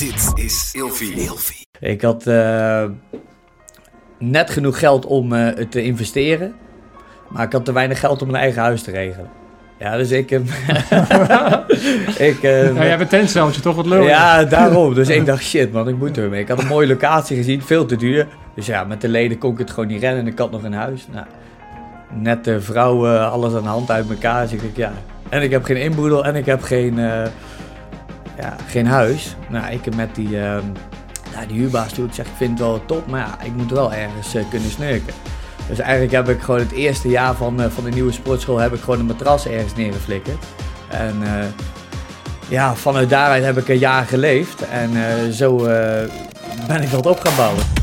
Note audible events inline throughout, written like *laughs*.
Dit is Ilfie. Ik had eh, net genoeg geld om eh, het te investeren. Maar ik had te weinig geld om een eigen huis te regelen. Ja, dus ik... heb *laughs* ik eh, Ja, jij hebt een tentceltje, toch wat lul? ja, daarom. Dus *laughs* ik dacht, shit man, ik moet ermee. Ik had een mooie locatie gezien, veel te duur. Dus ja, met de leden kon ik het gewoon niet rennen en ik had nog een huis. Nou, net de vrouw, eh, alles aan de hand uit elkaar. Dus ik denk, ja. En ik heb geen inboedel en ik heb geen, eh, ja, geen huis. Nou, ik heb met die, ehm nou, die huurbaas toe, ik vind het wel top, maar ja, ik moet wel ergens eh, kunnen snurken. Dus eigenlijk heb ik gewoon het eerste jaar van, eh, van de nieuwe sportschool heb ik gewoon een matras ergens neergeflikkerd. En eh, ja, vanuit daaruit heb ik een jaar geleefd. En zo ben ik wat op gaan bouwen.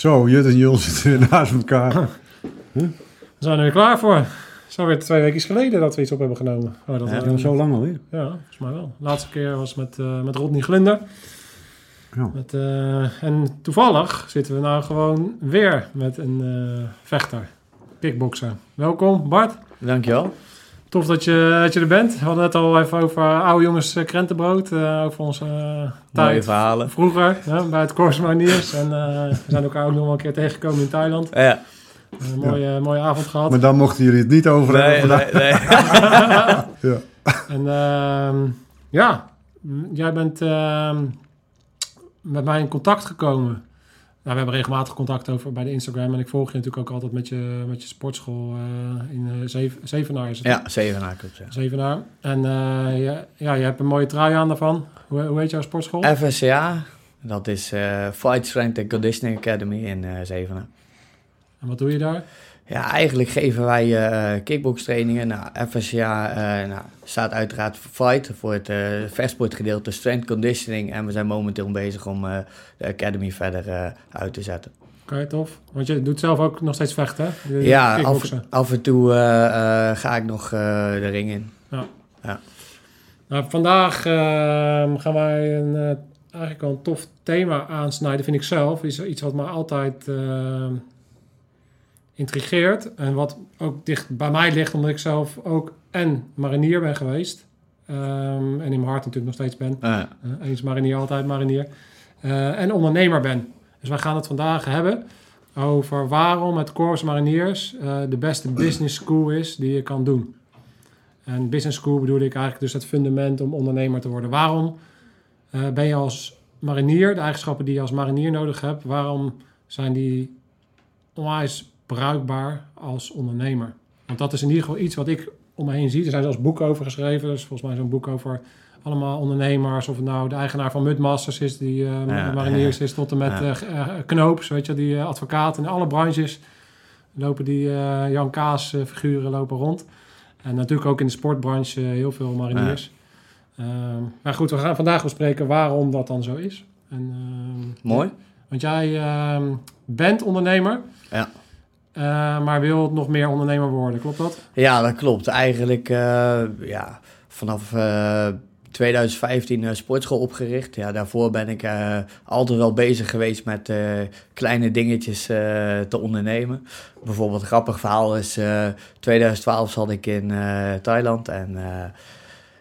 Zo, Jut en Jules *laughs* zitten weer naast elkaar. We zijn er weer klaar voor. Het is alweer twee weken geleden dat we iets op hebben genomen. Oh, dat Ja, was- zo lang alweer. Ja, volgens mij wel. De laatste keer was met, eh, met Rodney Glunder. Ja. Met, eh, en toevallig zitten we nou gewoon weer met een eh, vechter. Kickbokser. Welkom Bart. Dankjewel. Tof dat je, dat je er bent. We hadden het al even over oude jongens eh, krentenbrood. eh, over onze Mooie tijd verhalen. vroeger hè, bij het Corse Mariniers. En eh, we zijn elkaar ook nog wel een keer tegengekomen in Thailand. Ja. Een mooie, mooie avond gehad. Maar daar mochten jullie het niet over Nee, hebben vandaag. nee, *laughs* nee. Ja. En ehm, ja, jij bent ehm, met mij in contact gekomen. Nou, we hebben regelmatig contact over bij de Instagram. En ik volg je natuurlijk ook altijd met je, met je sportschool eh, in uh, Zeven, Zevenaar. Is het Ja, zeven na klopt. Ja. Zevenaar. En eh, ja, ja, je hebt een mooie trui aan daarvan. Hoe, hoe heet jouw sportschool? FSCA, dat is Fight Strength and Conditioning Academy in Zevenaar. En wat doe je daar? Ja, eigenlijk geven wij eh kickbokstrainingen. Nou, FSCA eh, nou, staat uiteraard voor fight, voor het eh vechtsportgedeelte strength conditioning. En we zijn momenteel bezig om de academy verder uit te zetten. Oké, tof. Want je doet zelf ook nog steeds vechten, hè? Ja, af, en toe ga ik nog de ring in. Nou, vandaag ehm, gaan wij een, eigenlijk wel een tof thema aansnijden, vind ik zelf. Is iets wat me altijd ehm, intrigeert. En wat ook dicht bij mij ligt, omdat ik zelf ook en marinier ben geweest. Ehm, en in mijn hart natuurlijk nog steeds ben. Eh, Eh, eens marinier, altijd marinier. Eh, en ondernemer ben. Dus wij gaan het vandaag hebben over waarom het Corps Mariniers eh, de beste business school is die je kan doen. En business school bedoel ik eigenlijk dus het fundament om ondernemer te worden. Waarom ben je als marinier, de eigenschappen die je als marinier nodig hebt, waarom zijn die onwijs bruikbaar als ondernemer? Want dat is in ieder geval iets wat ik om me heen zie. Er zijn zelfs boeken over geschreven. Is volgens mij zo'n boek over allemaal ondernemers. Of het nou de eigenaar van Mudmasters is, die eh, Ja, mariniers is, tot en met Ja. eh, eh, Knoops, weet je, die eh, advocaten. In alle branches lopen die Jan Kaas figuren lopen rond. En natuurlijk ook in de sportbranche heel veel mariniers. Ehm, maar goed, we gaan vandaag bespreken waarom dat dan zo is. En, ehm, mooi. Want jij ehm, bent ondernemer. Ja. Eh, maar wil nog meer ondernemer worden, klopt dat? Ja, dat klopt. Eigenlijk eh, ja, vanaf eh, 2015 een sportschool opgericht. Ja, daarvoor ben ik altijd wel bezig geweest met kleine dingetjes te ondernemen. Bijvoorbeeld een grappig verhaal is, eh 2012 zat ik in Thailand en eh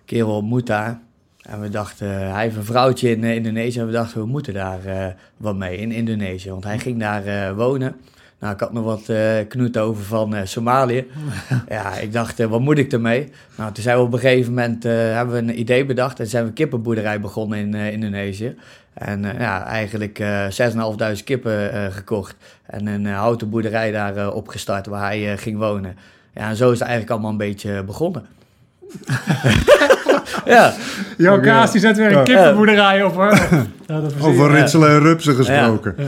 kerel ontmoet daar. En we dachten, hij heeft een vrouwtje in Indonesië en we dachten, we moeten daar wat mee in Indonesië. Want hij ging daar wonen. Nou, ik had nog wat eh knoet over van eh, Somalië. *laughs* ja, ik dacht, eh, wat moet ik ermee? Nou, toen zijn we op een gegeven moment, eh, hebben we een idee bedacht en zijn we een kippenboerderij begonnen in eh, Indonesië. En eh, ja, eigenlijk eh 6.500 kippen eh, gekocht en een houten boerderij daar opgestart waar hij eh, ging wonen. Ja, en zo is het eigenlijk allemaal een beetje begonnen. *laughs* ja, Jouw. Kaas die zet weer een kippenboerderij op hoor. Ja, dat. Over ritselen en rupsen gesproken. Ja.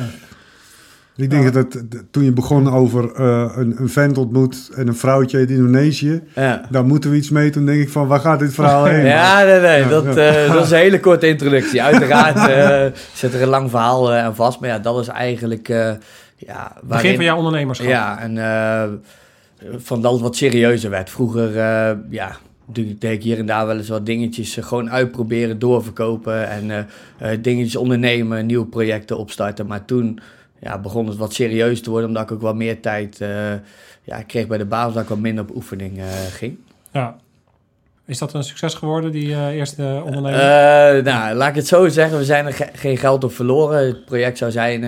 Ik denk Ja. dat toen je begon over eh, een, een vent ontmoet en een vrouwtje uit Indonesië, Ja. daar moeten we iets mee. Toen denk ik van, waar gaat dit verhaal heen? Ja, nee, nee, Ja, dat, ja. eh, *laughs* dat is een hele korte introductie. Uiteraard eh, zit er een lang verhaal eh, aan vast, maar ja, dat is eigenlijk... eh ja, Begin van jouw ondernemerschap. Ja, en eh, van dat het wat serieuzer werd. Vroeger, eh, ja, deed deed ik hier en daar wel eens wat dingetjes gewoon uitproberen, doorverkopen en eh, eh, dingetjes ondernemen, nieuwe projecten opstarten. Maar toen ja, begon het wat serieus te worden, omdat ik ook wat meer tijd eh, ja, kreeg bij de basis, dat ik wat minder op oefening eh, ging. Ja. Is dat een succes geworden, die eh, eerste onderneming? Nou, laat ik het zo zeggen. We zijn er ge- geen geld op verloren. Het project zou zijn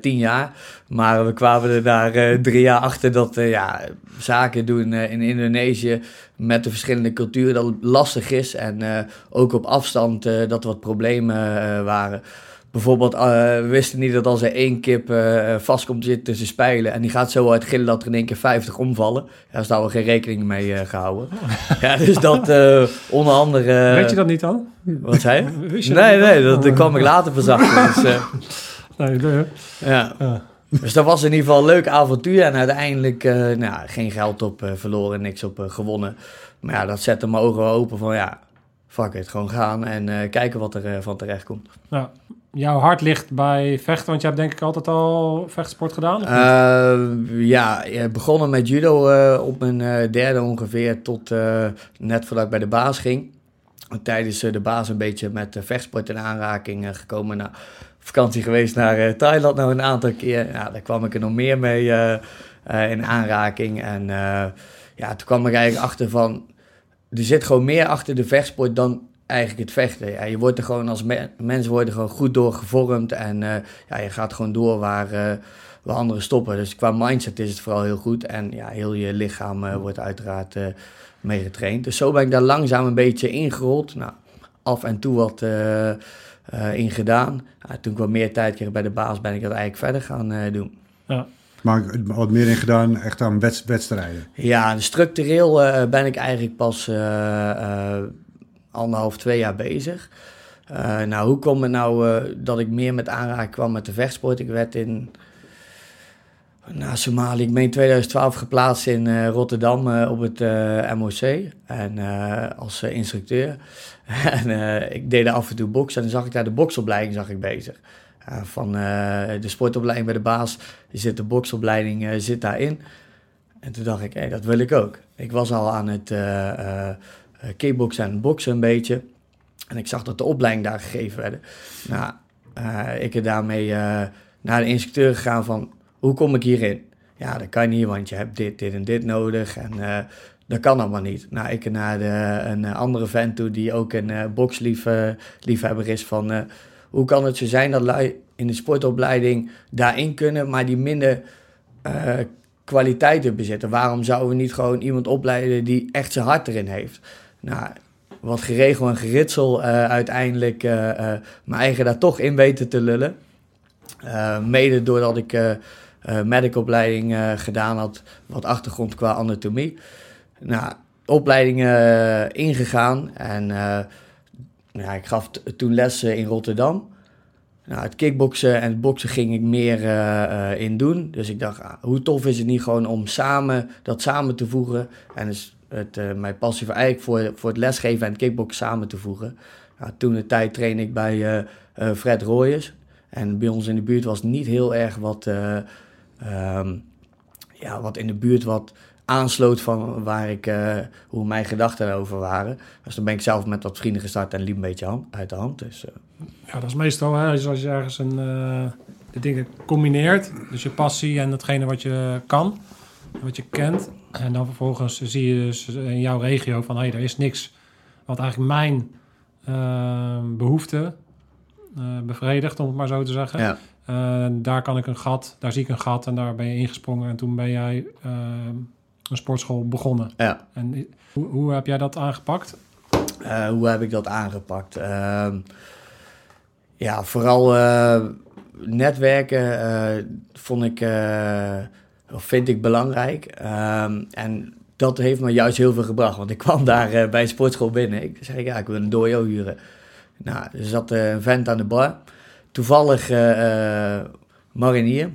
tien jaar. Maar we kwamen er daar drie jaar achter dat ja, zaken doen in Indonesië met de verschillende culturen dat lastig is. En ook op afstand dat er wat problemen waren. Bijvoorbeeld, eh, we wisten niet dat als er één kip eh, vast komt te zitten tussen spijlen en die gaat zo hard gillen dat er in één keer 50 omvallen. Daar is daar we geen rekening mee eh, gehouden. ja, dus dat onder andere... Weet je dat niet dan? Wat zei je? *laughs* Wist je Nee, dat nee, dat, kwam ik later pas achter. Dus, *laughs* Nee, de- ja. ja. dus dat was in ieder geval een leuk avontuur. En uiteindelijk nou, geen geld op verloren, niks op gewonnen. Maar ja, dat zette mijn ogen wel open van ja, fuck it, gewoon gaan en kijken wat er van terecht komt. Ja. Jouw hart ligt bij vechten, want je hebt denk ik altijd al vechtsport gedaan? Eh, ja, begonnen met judo eh, op mijn eh, derde ongeveer tot net voordat ik bij de baas ging. Tijdens de baas een beetje met vechtsport in aanraking gekomen. Nou, vakantie geweest naar Thailand nou een aantal keer. Daar kwam ik er nog meer mee in aanraking. En ja, toen kwam ik eigenlijk achter van... Er zit gewoon meer achter de vechtsport dan eigenlijk het vechten. Ja, je wordt er gewoon als me- mensen worden gewoon goed door gevormd. En eh, ja, je gaat gewoon door waar, eh, waar anderen stoppen. Dus qua mindset is het vooral heel goed. En ja, heel je lichaam eh, wordt uiteraard eh mee getraind. Dus zo ben ik daar langzaam een beetje ingerold. Nou, af en toe wat eh, eh, in gedaan. Ja, toen ik wat meer tijd kreeg bij de baas, ben ik dat eigenlijk verder gaan eh, doen. Maar wat meer in gedaan, echt aan wedstrijden. Ja, structureel eh, ben ik eigenlijk pas eh, eh, anderhalf, twee jaar bezig. Eh, nou, hoe kwam het nou eh, dat ik meer met aanraking kwam met de vechtsport? Ik werd in nou, Somalië, ik ben in 2012 geplaatst in eh, Rotterdam op het MOC en, als instructeur. *laughs* en ik deed af en toe boksen en zag ik daar de boksopleiding zag ik bezig. Van de sportopleiding bij de baas, zit de boksopleiding zit daarin. En toen dacht ik, hé, dat wil ik ook. Ik was al aan het kickboksen en boksen een beetje. En ik zag dat de opleiding daar gegeven werden. Nou, eh, ik er daarmee eh, naar de instructeur gegaan van, hoe kom ik hierin? Ja, dat kan niet, want je hebt dit, dit en dit nodig. En eh, dat kan allemaal niet. Nou, ik naar de, een eh, andere vent toe die ook een eh boksliefhebber is van... eh, hoe kan het zo zijn dat lui in de sportopleiding daarin kunnen, maar die minder eh, kwaliteiten bezitten? Waarom zouden we niet gewoon iemand opleiden die echt zijn hart erin heeft? Nou, wat geregeld en geritsel eh, uiteindelijk eh eh, mijn eigen daar toch in weten te lullen. Mede doordat ik medicopleiding gedaan had, wat achtergrond qua anatomie. Nou, opleiding eh, ingegaan en ik gaf toen lessen in Rotterdam. Nou, het kickboksen en het boksen ging ik meer in doen. Dus ik dacht, ah, hoe tof is het niet gewoon om samen dat samen te voegen. En dus eh, mijn passie voor eigenlijk voor, voor het lesgeven en het kickboksen samen te voegen. Nou, toen de tijd trainde ik bij eh, eh, Fred Royers. En bij ons in de buurt was niet heel erg wat, eh, ehm, ja, wat in de buurt wat aansloot van waar ik, hoe mijn gedachten erover waren. Dus dan ben ik zelf met wat vrienden gestart en liep een beetje hand- uit de hand. Dus, Ja, dat is meestal hè, als je ergens een, de dingen combineert. Dus je passie en datgene wat je kan, wat je kent. En dan vervolgens zie je dus in jouw regio van... hé, hey, er is niks wat eigenlijk mijn eh, behoefte eh, bevredigt, om het maar zo te zeggen. ja. Eh, daar kan ik een gat, daar zie ik een gat en daar ben je ingesprongen. En toen ben jij eh, een sportschool begonnen. Ja. En hoe, hoe heb jij dat aangepakt? Eh, hoe heb ik dat aangepakt? Ehm, ja, vooral netwerken vond ik, of vind ik belangrijk. Ehm, en dat heeft me juist heel veel gebracht. Want ik kwam daar eh, bij een sportschool binnen. Ik zei, ja, ik wil een dojo huren. Nou, er zat eh, een vent aan de bar. Toevallig eh, marinier.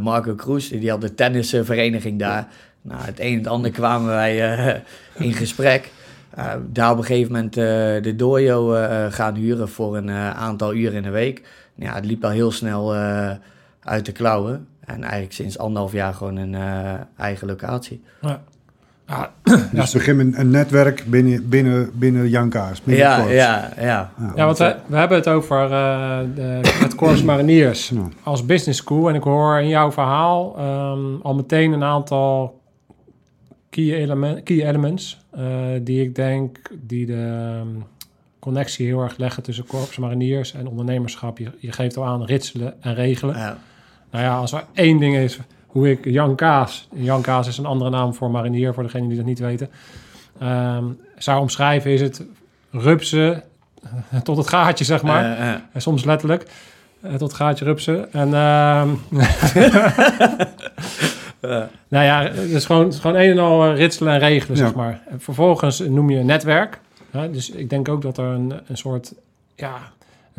Marco Kroes, die had de tennisvereniging daar. Nou, het een en het ander kwamen wij *laughs* in gesprek. Daar op een gegeven moment de dojo gaan huren voor een aantal uren in de week. Ja, het liep al heel snel uit de klauwen. En eigenlijk sinds anderhalf jaar gewoon een eigen locatie. Ja. Ja, dus het begint met een netwerk binnen, binnen, binnen Jan Kaas. Binnen ja, ja, ja, ja. want we, we hebben het over de, het Corps Mariniers ja. als business school. En ik hoor in jouw verhaal um, al meteen een aantal key, element, key elements uh, die ik denk die de um, connectie heel erg leggen tussen korps, mariniers en ondernemerschap. Je, je geeft al aan ritselen en regelen. Ja. Nou ja, als er één ding is hoe ik Jan Kaas, Jan Kaas is een andere naam voor marinier, voor degenen die dat niet weten, um, zou omschrijven, is het rupsen *laughs* tot het gaatje, zeg maar. Uh, uh. En soms letterlijk. Uh, tot het gaatje rupsen. En *laughs* uh, nou ja, het is gewoon, het is gewoon een en al eh, ritselen en regelen, ja. zeg maar. En vervolgens noem je een netwerk. Hè? Dus ik denk ook dat er een, een soort ja,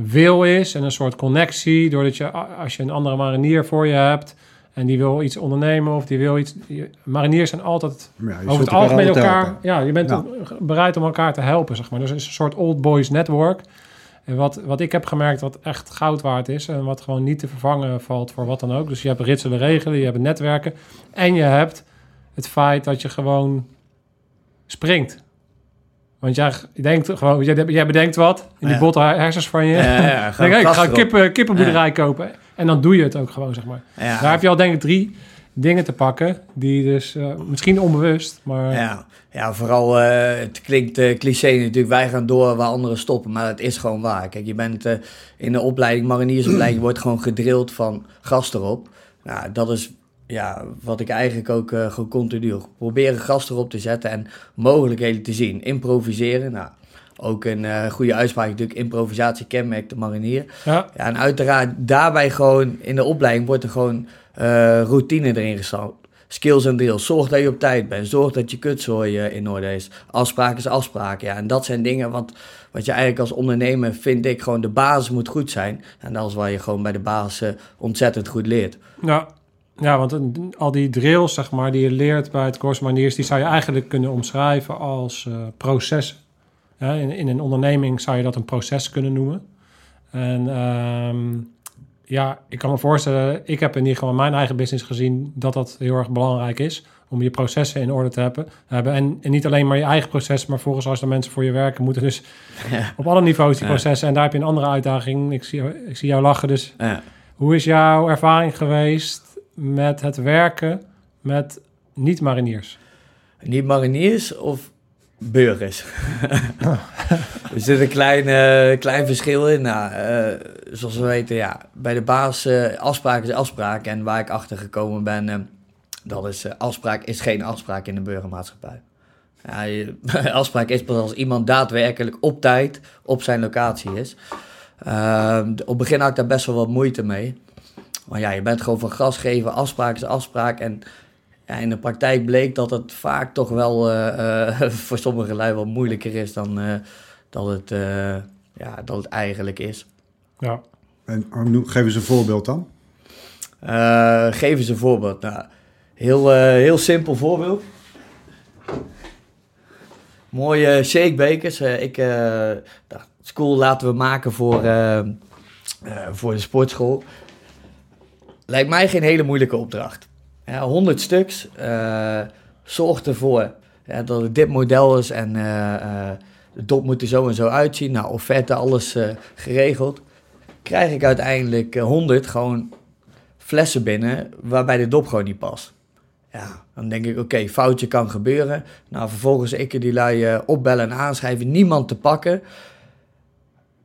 wil is en een soort connectie. Doordat je, als je een andere marinier voor je hebt en die wil iets ondernemen of die wil iets... Mariniers zijn altijd Ja, over het algemeen elkaar... helpen. Ja, je bent Ja. bereid om elkaar te helpen, zeg maar. Dus het is een soort old boys network. En wat, wat ik heb gemerkt wat echt goud waard is... en wat gewoon niet te vervangen valt voor wat dan ook. Dus je hebt ritselen regelen, je hebt netwerken... en je hebt het feit dat je gewoon springt. Want jij denkt gewoon, jij, jij bedenkt wat in die Ja. botte hersens van je. Ja, ja, *laughs* denk, hey, ik ga een kippen, kippenboerderij kopen. En dan doe je het ook gewoon, zeg maar. Daar heb je al denk ik drie dingen te pakken... die dus eh, misschien onbewust, maar... Ja, ja vooral, eh, het klinkt eh, cliché natuurlijk, wij gaan door waar anderen stoppen, maar het is gewoon waar. Kijk, je bent in de opleiding, mariniersopleiding, wordt gewoon gedrild van gas erop. Nou, dat is ja, wat ik eigenlijk ook eh, gewoon continu. Proberen gas erop te zetten en mogelijkheden te zien. Improviseren, nou, ook een eh, goede uitspraak natuurlijk, improvisatie kenmerkt de marinier. Ja, Ja, en uiteraard daarbij gewoon in de opleiding wordt er gewoon eh, routine erin gestapt. Skills en drills. Zorg dat je op tijd bent. Zorg dat je kutzooi in orde is. Afspraak is afspraak. Ja, en dat zijn dingen wat, wat je eigenlijk als ondernemer, vind ik, gewoon de basis moet goed zijn. En dat is waar je gewoon bij de basis ontzettend goed leert. ja. Ja want een- al die drills, zeg maar, die je leert bij het Corps Mariniers... die zou je eigenlijk kunnen omschrijven als eh processen. Ja, in, in een onderneming zou je dat een proces kunnen noemen. En ehm, ja, ik kan me voorstellen... ik heb in ieder geval mijn eigen business gezien... dat dat heel erg belangrijk is... om je processen in orde te hebben. hebben. En, en niet alleen maar je eigen proces... maar volgens als er mensen voor je werken... moeten dus Ja. op alle niveaus die processen... en daar heb je een andere uitdaging. Ik zie, ik zie jou lachen, dus... Ja. Hoe is jouw ervaring geweest met het werken met niet-mariniers? Niet mariniers of burgers? *laughs* er zit een klein, eh, klein verschil in. Nou, eh, zoals we weten, ja, bij de baas eh, afspraak is afspraak. En waar ik achter gekomen ben, dat is afspraak is geen afspraak in de burgermaatschappij. Ja, *laughs* afspraak is pas als iemand daadwerkelijk op tijd op zijn locatie is. Ehm, op het begin had ik daar best wel wat moeite mee. Maar ja, je bent gewoon van gas geven, afspraak is afspraak. En ja, in de praktijk bleek dat het vaak toch wel eh, eh, *laughs* voor sommige lui wat moeilijker is dan eh, dat, het, eh, ja, dat het eigenlijk is. Ja, En geef eens een voorbeeld dan. Eh, geef eens een voorbeeld. Nou, heel, eh, heel simpel voorbeeld. Mooie shakebekers. Eh, ik, eh nou, school laten we maken voor, eh, eh, voor de sportschool. Lijkt mij geen hele moeilijke opdracht. Ja, 100 stuks. eh, zorg ervoor dat het dit model is en eh, eh, de dop moet er zo en zo uitzien. Nou, offerte, alles geregeld. Krijg ik uiteindelijk eh, 100 gewoon flessen binnen waarbij de dop gewoon niet past. Ja, dan denk ik, oké, foutje kan gebeuren. Nou, vervolgens ik die lui opbellen en aanschrijven, niemand te pakken.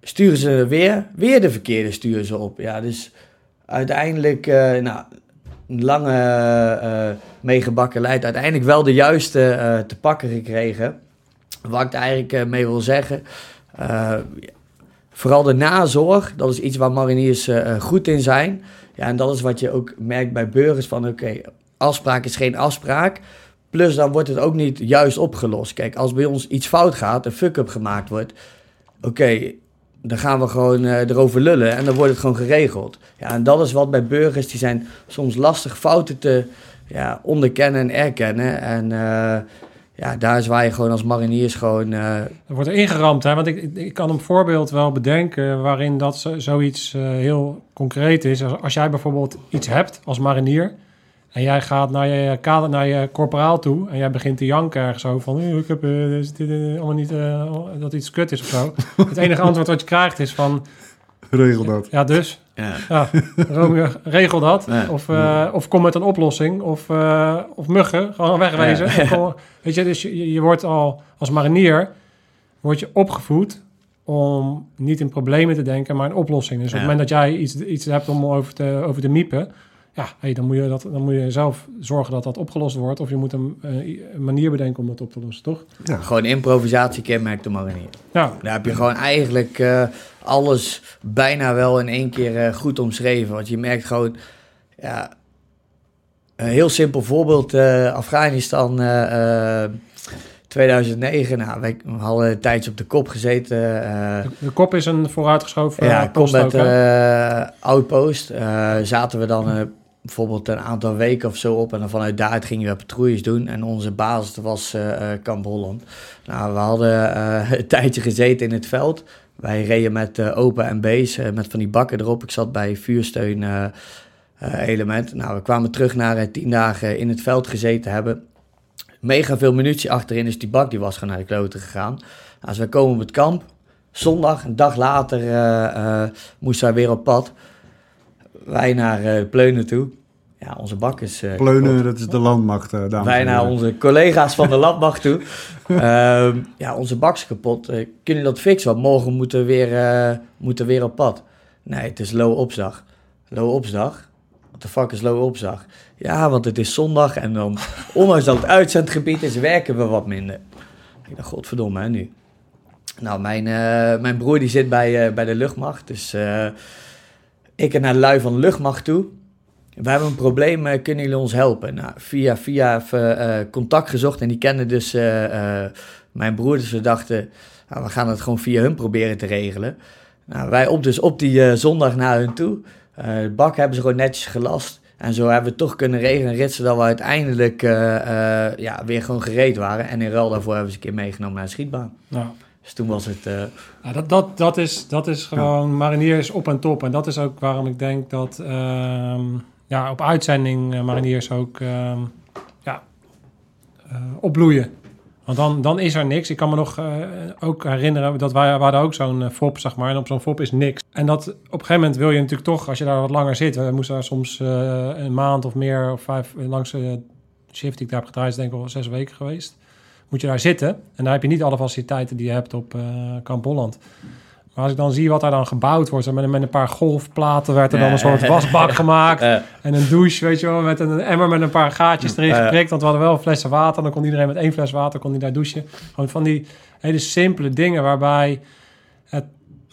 Sturen ze weer, weer de verkeerde sturen ze op. Ja, dus uiteindelijk, eh, nou, een lange eh meegebakken leidt uiteindelijk wel de juiste eh, te pakken gekregen. Wat ik eigenlijk mee wil zeggen, vooral de nazorg, dat is iets waar mariniers goed in zijn. Ja, en dat is wat je ook merkt bij burgers van oké, afspraak is geen afspraak. Plus dan wordt het ook niet juist opgelost. Kijk, als bij ons iets fout gaat, een fuck-up gemaakt wordt. Oké, dan gaan we gewoon eh, erover lullen en dan wordt het gewoon geregeld. Ja, en dat is wat bij burgers, die zijn soms lastig fouten te ja, onderkennen en erkennen. En eh, ja, daar is waar je gewoon als mariniers gewoon... eh, Er wordt er ingeramd, hè? want ik, ik- kan een voorbeeld wel bedenken waarin dat zo, zoiets heel concreet is. Als, als jij bijvoorbeeld iets hebt als marinier en jij gaat naar je kader, naar je corporaal toe en jij begint te janken ergens zo van, "Oh, ik heb eh, dit, dit, dit, allemaal niet eh, dat iets kut is of zo. *laughs* Het enige antwoord wat je krijgt is van, Regel dat. ja dus, ja. ja, Romeo, regel dat. Ja. Of, eh, of kom met een oplossing. Of, eh, of muggen, gewoon wegwezen. Ja. Weet je, dus je, je wordt al als marinier word je opgevoed om niet in problemen te denken, maar in oplossingen. Dus op het moment dat jij iets, iets hebt om over te, over te miepen, ja, hey, dan, moet je dat, dan moet je zelf zorgen dat dat opgelost wordt. Of je moet een, eh, een manier bedenken om dat op te lossen, toch? Gewoon improvisatie kenmerkt de marinier. Nou, Daar heb je gewoon eigenlijk eh, alles bijna wel in één keer eh, goed omschreven. Want je merkt gewoon, ja, een heel simpel voorbeeld, eh, Afghanistan eh, eh, 2009. Nou, wij hadden een tijdje op de kop gezeten. eh, de, de kop is een vooruitgeschoven ja, ja, combat ook, outpost. Eh, zaten we dan eh, bijvoorbeeld een aantal weken of zo op. En dan vanuit daaruit gingen we patrouilles doen. En onze basis was eh, Kamp Holland. Nou, we hadden eh, *laughs* een tijdje gezeten in het veld. Wij reden met eh, open MB's, eh, met van die bakken erop. Ik zat bij vuursteun element. Nou, we kwamen terug naar tien dagen in het veld gezeten hebben. Mega veel munitie achterin, dus die bak die was gewoon naar de kloten gegaan. Nou, als we komen op het kamp, zondag, een dag later, moesten wij weer op pad. Wij naar eh Pleunen toe. Ja, onze bak is eh, Pleunen, dat is de landmacht, eh, dames Wij en naar heren. onze collega's van de *laughs* landmacht toe. Ehm, ja, onze bak is kapot. Kunnen jullie dat fixen? Want morgen moeten we weer, moeten we weer op pad. Nee, het is low opsdag. Low opsdag? What the fuck is low opsdag? Ja, want het is zondag en dan, *laughs* ondanks dat het uitzendgebied is, werken we wat minder. Ik dacht, godverdomme, hè, nu. Nou, mijn, mijn broer die zit bij, bij de luchtmacht, dus ik en naar lui van luchtmacht toe. We hebben een probleem, eh, kunnen jullie ons helpen? Nou, via via eh, contact gezocht en die kennen dus eh, mijn broer. Dus we dachten, nou, we gaan het gewoon via hun proberen te regelen. Nou, wij op dus op die zondag naar hun toe. De bak hebben ze gewoon netjes gelast. En zo hebben we toch kunnen regelen, rit, zodat we uiteindelijk ja, weer gewoon gereed waren. En in ruil daarvoor hebben ze een keer meegenomen naar de schietbaan. Dus toen was het... eh, Ja, dat, dat, dat, is, dat is gewoon mariniers op en top. En dat is ook waarom ik denk dat ehm, ja, op uitzending eh, mariniers ook ehm, ja, eh, opbloeien. Want dan, dan is er niks. Ik kan me nog ook herinneren dat wij we hadden ook zo'n FOP, zeg maar. En op zo'n FOP is niks. En dat op een gegeven moment wil je natuurlijk toch, als je daar wat langer zit. We moesten daar soms een maand of meer of vijf, langs de shift die ik daar heb gedraaid, is denk ik al zes weken geweest. Moet je daar zitten. En dan heb je niet alle faciliteiten die je hebt op eh Kamp Holland. Maar als ik dan zie wat daar dan gebouwd wordt, met, met een paar golfplaten werd er dan een soort wasbak *laughs* gemaakt. En een douche, weet je wel, met een emmer met een paar gaatjes erin geprikt. Want we hadden wel flessen water. Dan kon iedereen met één fles water kon die daar douchen. Gewoon van die hele simpele dingen waarbij het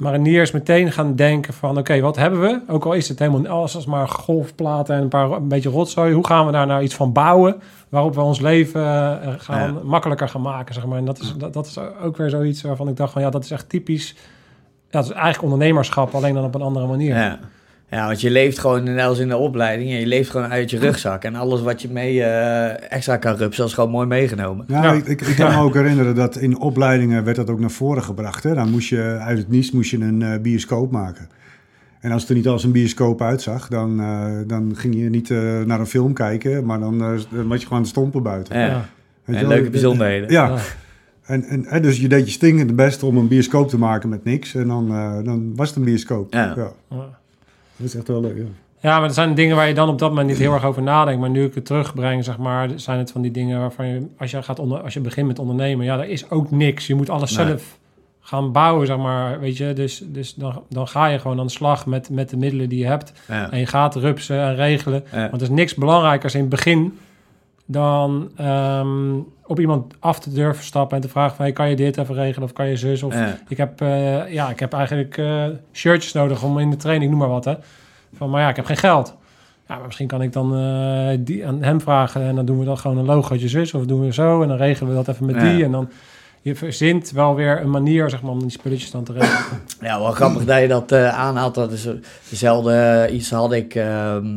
mariniers meteen gaan denken van... oké, wat hebben we? Ook al is het helemaal alles als maar golfplaten en een, paar, een beetje rotzooi. Hoe gaan we daar nou iets van bouwen waarop we ons leven eh, gaan, makkelijker gaan maken, zeg maar. En dat is, dat, dat is ook weer zoiets waarvan ik dacht van... ja, dat is echt typisch... Ja, dat is eigenlijk ondernemerschap, alleen dan op een andere manier. Ja. Ja, want je leeft gewoon net als in de opleiding. en Je leeft gewoon uit je rugzak. En alles wat je mee eh, extra kan rupsen, is gewoon mooi meegenomen. Ja, Ja. Ik, ik, ik kan me ook herinneren dat in opleidingen werd dat ook naar voren gebracht. Hè? Dan moest je uit het niets moest je een eh, bioscoop maken. En als het er niet als een bioscoop uitzag, dan, eh, dan ging je niet eh, naar een film kijken, maar dan, eh, dan was je gewoon het stompen buiten. Ja. Ja. Weet je En wel? leuke bijzonderheden. Ja, Ja. en, en, en dus je deed je stingende best om een bioscoop te maken met niks. En dan, eh, dan was het een bioscoop. Ja. Ja. Dat is echt wel leuk, ja. Ja, maar er zijn dingen waar je dan op dat moment niet heel erg over nadenkt. Maar nu ik het terugbreng, zeg maar, zijn het van die dingen waarvan je, als je, gaat onder, als je begint met ondernemen, ja, er is ook niks. Je moet alles Nee. zelf gaan bouwen, zeg maar, weet je. Dus, dus dan, dan ga je gewoon aan de slag met, met de middelen die je hebt. Ja. En je gaat rupsen en regelen. Ja. Want er is niks belangrijkers in het begin dan ehm, op iemand af te durven stappen en te vragen van, hey, kan je dit even regelen of kan je zus? Of Ja. ik heb, eh, ja, ik heb eigenlijk eh, shirtjes nodig om in de training, noem maar wat, hè. Van, maar ja, ik heb geen geld. Ja, maar misschien kan ik dan eh, die aan hem vragen en dan doen we dan gewoon een logootje zus of doen we zo en dan regelen we dat even met Ja. die en dan je verzint wel weer een manier zeg maar, om die spulletjes dan te regelen. Ja, wel grappig dat je dat eh, aanhaalt. Dat is dezelfde iets had ik ehm,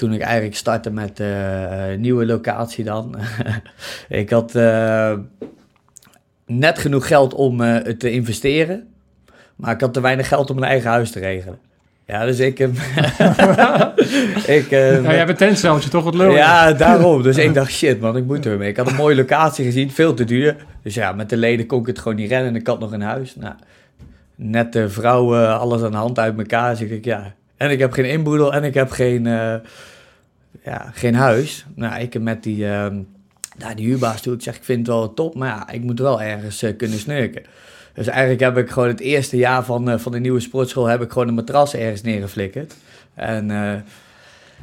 toen ik eigenlijk startte met de nieuwe locatie dan. *laughs* ik had eh, net genoeg geld om eh, het te investeren, maar ik had te weinig geld om mijn eigen huis te regelen. Ja, dus ik... heb *laughs* ik eh, Ja, jij hebt een tentceltje, toch wat lul? ja, daarom. Dus ik dacht, shit man, ik moet er mee. Ik had een mooie locatie gezien, veel te duur. Dus ja, met de leden kon ik het gewoon niet rennen en ik had nog een huis. Nou, net de vrouw, eh, alles aan de hand uit elkaar. Dus ik ja. En ik heb geen inboedel en ik heb geen, eh, ja, geen huis. Nou, ik heb met die, nou, die huurbaas toe, ik zeg, ik vind het wel top, maar ja, ik moet wel ergens eh, kunnen snurken. Dus eigenlijk heb ik gewoon het eerste jaar van, eh, van de nieuwe sportschool heb ik gewoon een matras ergens neergeflikkerd. En eh,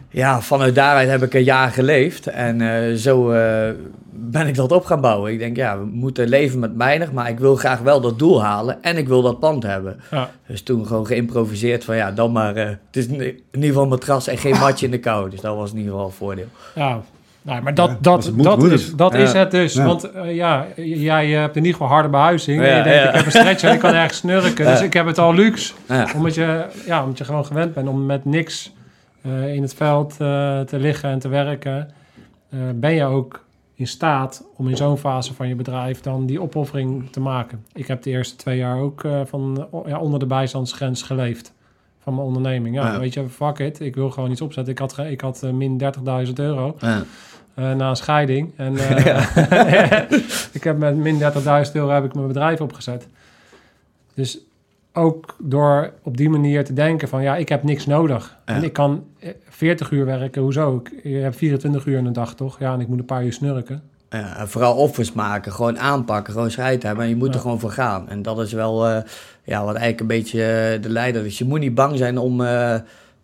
ja, vanuit daaruit heb ik een jaar geleefd. En eh, zo eh, ben ik dat op gaan bouwen. Ik denk, ja, we moeten leven met weinig, maar ik wil graag wel dat doel halen. En ik wil dat pand hebben. Ja. Dus toen gewoon geïmproviseerd van, ja, dan maar... eh, het is in ieder geval een matras en geen matje in de kou. Dus dat was in ieder geval een voordeel. Ja, nou, maar dat, Ja, dat, moet, dat, moet is, het. dat Ja. is het dus. Ja. Want ja, jij hebt in ieder geval harde behuizing. en Ja, je denkt, ja. ik heb een stretcher en ik kan ergens snurken. Dus ik heb het al luxe. Ja. Omdat je, ja, omdat je gewoon gewend bent om met niks eh, in het veld eh, te liggen en te werken. eh, ben je ook in staat om in zo'n fase van je bedrijf dan die opoffering te maken. Ik heb de eerste twee jaar ook van, ja, onder de bijstandsgrens geleefd van mijn onderneming. Ja, Ja. weet je, fuck it. Ik wil gewoon iets opzetten. Ik had, ik had min 30.000 euro Ja. na een scheiding. En *laughs* *laughs* ik heb met min 30.000 euro heb ik mijn bedrijf opgezet. Dus ook door op die manier te denken van ja, ik heb niks nodig. Ja. En ik kan eh, 40 uur werken, hoezo? Ik, je hebt 24 uur in een dag, toch? Ja, en ik moet een paar uur snurken. Ja, en vooral offers maken, gewoon aanpakken, gewoon scheid hebben. En je moet Ja. er gewoon voor gaan. En dat is wel eh, ja, wat eigenlijk een beetje eh, de leider is. Je moet niet bang zijn om eh,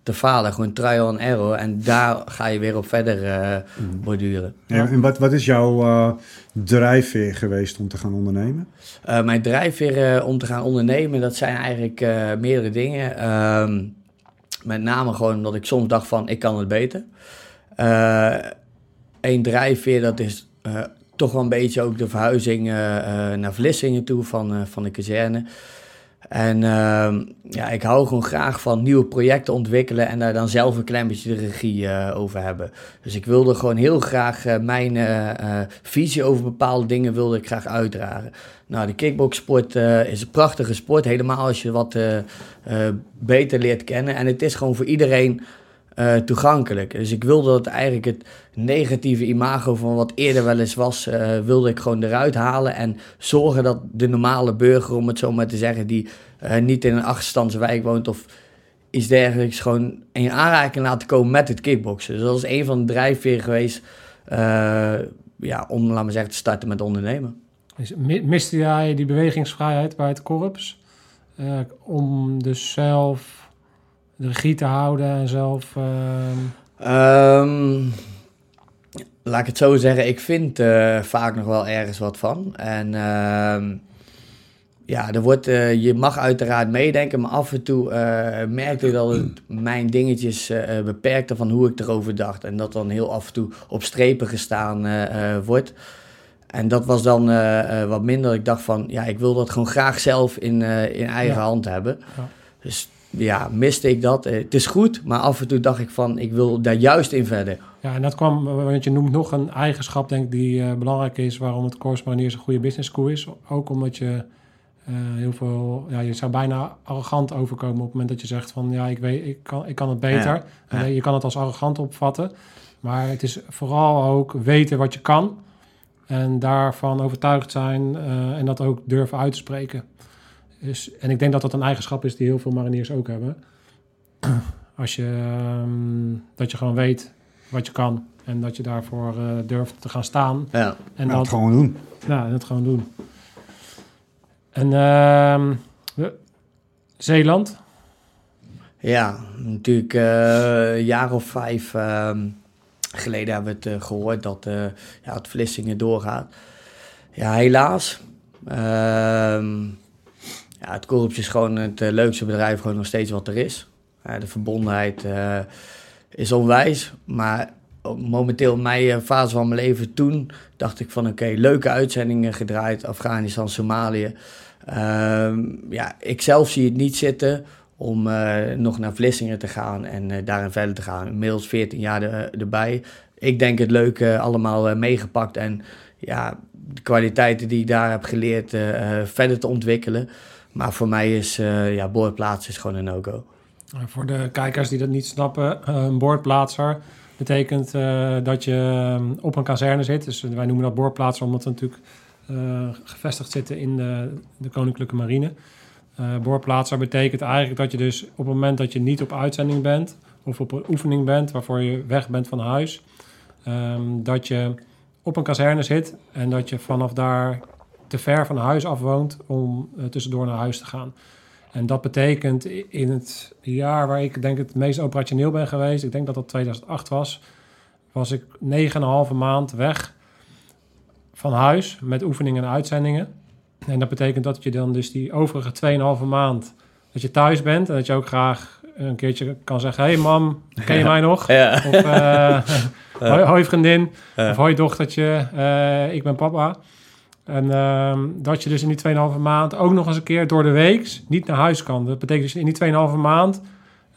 te falen. Gewoon trial and error. En daar ga je weer op verder eh borduren. En, en wat, wat is jouw eh, drijfveer geweest om te gaan ondernemen? Eh, mijn drijfveer eh, om te gaan ondernemen, dat zijn eigenlijk eh, meerdere dingen. Ehm, met name gewoon omdat ik soms dacht van, ik kan het beter. Eén drijfveer, dat is eh, toch wel een beetje ook de verhuizing naar Vlissingen toe van, eh, van de kazerne. En ehm, ja, ik hou gewoon graag van nieuwe projecten ontwikkelen en daar dan zelf een klein beetje de regie eh, over hebben. Dus ik wilde gewoon heel graag eh, mijn eh, visie over bepaalde dingen wilde ik graag uitdragen. Nou, de kickboxsport is een prachtige sport, helemaal als je wat beter leert kennen. En het is gewoon voor iedereen eh, toegankelijk. Dus ik wilde dat eigenlijk het negatieve imago van wat eerder wel eens was, eh, wilde ik gewoon eruit halen. En zorgen dat de normale burger, om het zo maar te zeggen, die eh, niet in een achterstandswijk woont of iets dergelijks, gewoon in aanraking laten komen met het kickboksen. Dus dat is een van de drijfveren geweest ja, om, laten we zeggen, te starten met ondernemen. Mi- miste jij die bewegingsvrijheid bij het korps? Om dus zelf de regie te houden en zelf... ehm, Ehm, laat ik het zo zeggen, ik vind eh, vaak nog wel ergens wat van. En ehm, ja, er wordt, eh, je mag uiteraard meedenken, maar af en toe eh merkte ik dat het mijn dingetjes eh, beperkte van hoe ik erover dacht. En dat dan heel af en toe op strepen gestaan wordt. En dat was dan wat minder. Ik dacht van, ja, ik wil dat gewoon graag zelf in, in eigen Ja. hand hebben. Ja. Dus ja, miste ik dat. Eh, het is goed, maar af en toe dacht ik van, ik wil daar juist in verder. Ja, en dat kwam, want je noemt nog een eigenschap, denk ik, die eh, belangrijk is waarom het Corps Mariniers een goede business school is. Ook omdat je eh, heel veel, ja, je zou bijna arrogant overkomen op het moment dat je zegt van, ja, ik weet, ik kan, ik kan het beter. Ja, En ja. Je kan het als arrogant opvatten, maar het is vooral ook weten wat je kan en daarvan overtuigd zijn eh, en dat ook durven uit Dus, en ik denk dat dat een eigenschap is die heel veel mariniers ook hebben. *clears throat* Als je, ehm, dat je gewoon weet wat je kan en dat je daarvoor eh, durft te gaan staan. Ja. En En dat, het gewoon doen. ja, dat gewoon doen. En ehm, Zeeland, Ja, natuurlijk eh, een jaar of vijf ehm, geleden hebben we het eh, gehoord dat eh, ja, het Vlissingen doorgaat. Ja, helaas. Ehm, ja, het korps is gewoon het eh, leukste bedrijf, gewoon nog steeds wat er is. De verbondenheid eh, is onwijs, maar momenteel mijn eh, fase van mijn leven toen dacht ik van oké, leuke uitzendingen gedraaid, Afghanistan, Somalië. Ehm, ja, ik zelf zie het niet zitten om nog naar Vlissingen te gaan en uh, daarin verder te gaan. Inmiddels 14 jaar er, erbij. Ik denk het leuke allemaal meegepakt en ja, de kwaliteiten die ik daar heb geleerd verder te ontwikkelen. Maar voor mij is ja, boordplaats is gewoon een no-go. Voor de kijkers die dat niet snappen, een boordplaatser betekent uh, dat je ehm, op een kazerne zit. Dus wij noemen dat boorplaatsen omdat we natuurlijk uh, gevestigd zitten in de, de Koninklijke Marine. Uh, boorplaatser betekent eigenlijk dat je dus op het moment dat je niet op uitzending bent of op een oefening bent waarvoor je weg bent van huis, um, dat je op een kazerne zit en dat je vanaf daar te ver van huis af woont om tussendoor naar huis te gaan. En dat betekent in het jaar waar ik denk het meest operationeel ben geweest, ik denk dat dat 2008 was, was ik 9,5 maand weg van huis met oefeningen en uitzendingen. En dat betekent dat je dan dus die overige 2,5 maand dat je thuis bent en dat je ook graag een keertje kan zeggen: Hey mam, ken je mij nog? Ja. Of *laughs* uh, hoi, hoi, vriendin, of hoi dochtertje, uh, ik ben papa. En uh, dat je dus in die 2,5 maand ook nog eens een keer door de week niet naar huis kan. Dat betekent dus in die 2,5 maand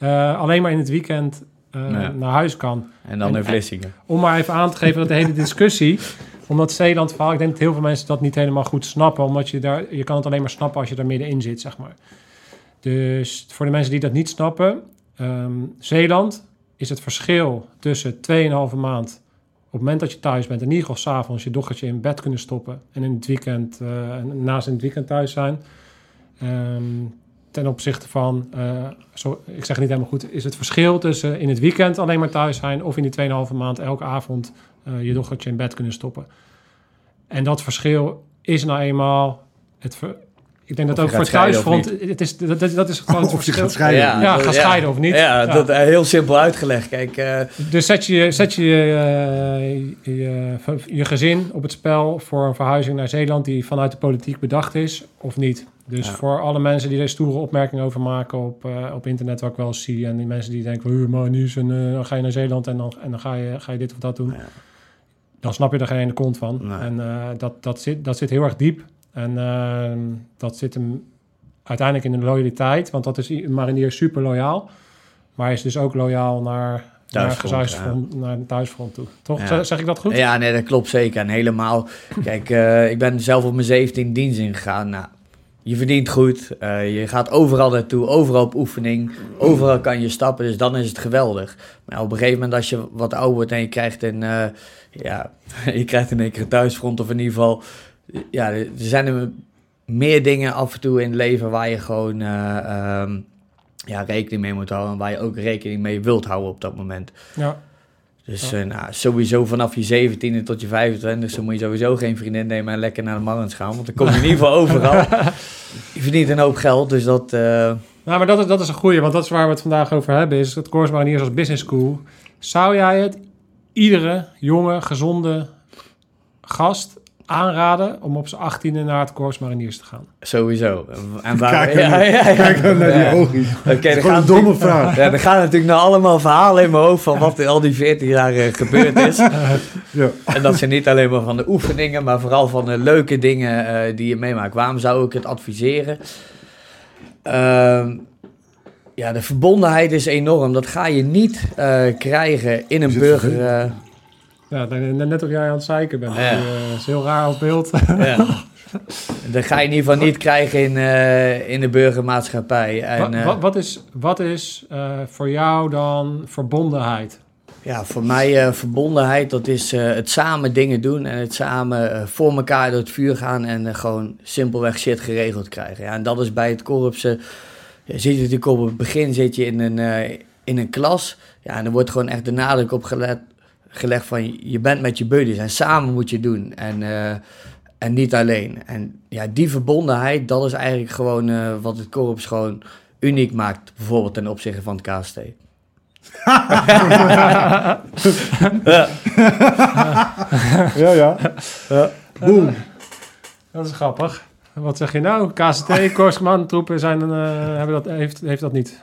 uh, alleen maar in het weekend uh, naar huis kan. En dan in Vlissingen. Om maar even aan te geven dat de hele *laughs* discussie, omdat Zeeland verhaal, ik denk dat heel veel mensen dat niet helemaal goed snappen, omdat je daar, je kan het alleen maar snappen als je daar middenin zit, zeg maar. Dus voor de mensen die dat niet snappen, um, Zeeland is het verschil tussen 2,5 maand op het moment dat je thuis bent, in ieder geval s'avonds je dochtertje in bed kunnen stoppen en in het weekend, uh, naast in het weekend thuis zijn. Um, ten opzichte van, uh, zo, ik zeg niet helemaal goed, is het verschil tussen in het weekend alleen maar thuis zijn of in die 2,5 maand elke avond uh, je dochtertje in bed kunnen stoppen. En dat verschil is nou eenmaal het, ik denk dat ook voor het thuisfront, het is, dat, dat is gewoon *laughs* het of je gaat scheiden. Ja, ja gaat scheiden of niet. Ja, ja. dat uh, heel simpel uitgelegd. Kijk, uh, dus zet je, zet je, uh, je, je gezin op het spel voor een verhuizing naar Zeeland die vanuit de politiek bedacht is of niet. Dus voor alle mensen die er stoere opmerkingen over maken op, op internet, wat ik wel zie, en die mensen die denken, maar nu en dan ga je naar Zeeland en dan, en dan ga, je, ga je dit of dat doen. Dan snap je er geen kont van. Nee. En dat, dat, zit, dat zit heel erg diep. En uh, dat zit hem uiteindelijk in de loyaliteit, want dat is een marinier super loyaal. Maar hij is dus ook loyaal naar, thuisfront, naar, thuisfront, ja. naar thuisfront toe. Toch? Ja. Zeg ik dat goed? Ja, nee, dat klopt zeker. En helemaal. *laughs* Kijk, uh, ik ben zelf op mijn 17 dienst ingegaan. Nou, je verdient goed. Uh, je gaat overal naartoe, overal op oefening. Overal kan je stappen, dus dan is het geweldig. Maar op een gegeven moment als je wat ouder wordt en je krijgt een, uh, ja, *laughs* je krijgt in één keer een thuisfront of in ieder geval ja, er zijn er meer dingen af en toe in het leven waar je gewoon uh, um, ja, rekening mee moet houden. En waar je ook rekening mee wilt houden op dat moment. Ja. Dus ja. Uh, nou, sowieso vanaf je 17e tot je 25 e moet je sowieso geen vriendin nemen en lekker naar de marens gaan. Want dan kom je in ieder geval overal. *laughs* je verdient een hoop geld, dus dat... Uh... Nou, maar dat is, dat is een goeie, want dat is waar we het vandaag over hebben. Is het Course Mariniers als business school. Zou jij het iedere jonge, gezonde gast aanraden om op zijn achttiende naar het Corps Mariniers te gaan? Sowieso. En waar, kijk, ja, ja, ja, kijk dan naar die ogen. Okay, dat is een domme vraag. Ja, er gaan natuurlijk nou allemaal verhalen in mijn hoofd van wat er al die 14 jaar uh, gebeurd is. *laughs* ja. En dat zijn niet alleen maar van de oefeningen, maar vooral van de leuke dingen uh, die je meemaakt. Waarom zou ik het adviseren? Uh, ja, de verbondenheid is enorm. Dat ga je niet uh, krijgen in een burger... Ja, net of jij aan het zeiken bent. Ja. Dat is heel raar op beeld. Ja. *laughs* Dat ga je in ieder geval niet krijgen in, uh, in de burgermaatschappij. En, wat, wat, wat, is, wat is uh, voor jou dan verbondenheid? Ja, voor mij uh, verbondenheid, dat is het samen dingen doen en het samen voor elkaar door het vuur gaan en gewoon simpelweg shit geregeld krijgen. Ja, en dat is bij het korpsen, zit je natuurlijk op het begin zit je in een, in een klas, ja, en er wordt gewoon echt de nadruk op gelet, gelegd van je bent met je buddies en samen moet je doen en, uh, en niet alleen. En ja, die verbondenheid, dat is eigenlijk gewoon uh, wat het korps gewoon uniek maakt, bijvoorbeeld ten opzichte van het KST. *laughs* ja. ja, ja. ja. Boom. Dat is grappig. Wat zeg je nou? KST, *laughs* Korsman, troepen zijn, uh, hebben dat, heeft, heeft dat niet.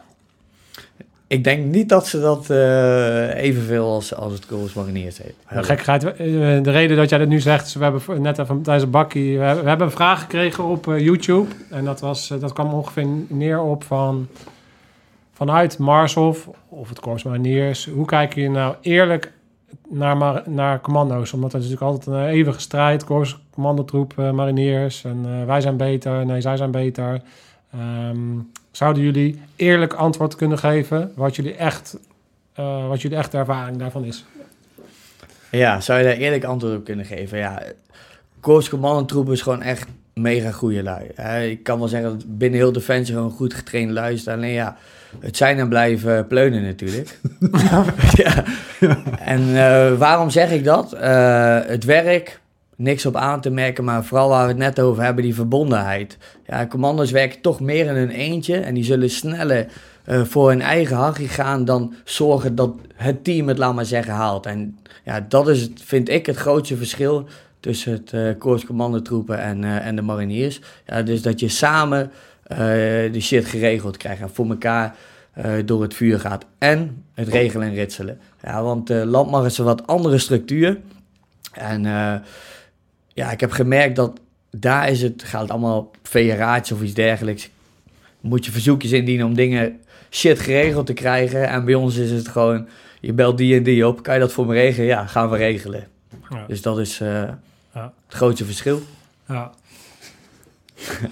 Ik denk niet dat ze dat eh, evenveel als, als het Corps Mariniers heeft. Gekkigheid, eh, de reden dat jij dat nu zegt, we hebben net even tijdens een bakkie, we hebben, een vraag gekregen op eh, YouTube. En dat, was, dat kwam ongeveer neer op van, vanuit Marshof of het Corps Mariniers. Hoe kijk je nou eerlijk naar, naar commando's? Omdat er is natuurlijk altijd een eeuwige strijd, Corps, commandotroep, mariniers. En wij zijn beter, nee, zij zijn beter. Ehm, zouden jullie eerlijk antwoord kunnen geven wat jullie echt, eh, wat jullie echt de ervaring daarvan is? Ja, zou je daar eerlijk antwoord op kunnen geven? Ja, Corps Commandantroep is gewoon echt mega goede lui. Ik kan wel zeggen dat binnen heel Defensie gewoon goed getrainde lui staan. Alleen ja, het zijn en blijven pleunen natuurlijk. *laughs* *laughs* ja. En eh, waarom zeg ik dat? Eh, het werk, niks op aan te merken, maar vooral waar we het net over hebben, die verbondenheid. Ja, commando's werken toch meer in hun eentje en die zullen sneller eh, voor hun eigen hachje gaan dan zorgen dat het team het, laat maar zeggen, haalt. En ja, dat is, het, vind ik, het grootste verschil tussen het Corps Commandotroepen en, eh, en de mariniers. Ja, dus dat je samen de shit geregeld krijgt en voor elkaar door het vuur gaat. En het regelen en ritselen. Ja, want landmacht is een wat andere structuur. En ja, ik heb gemerkt dat daar is het, gaat het allemaal federaties of iets dergelijks. Moet je verzoekjes indienen om dingen shit geregeld te krijgen. En bij ons is het gewoon, je belt die en die op. Kan je dat voor me regelen? Ja, gaan we regelen. Ja. Dus dat is eh, Ja. het grootste verschil. Ja. *laughs*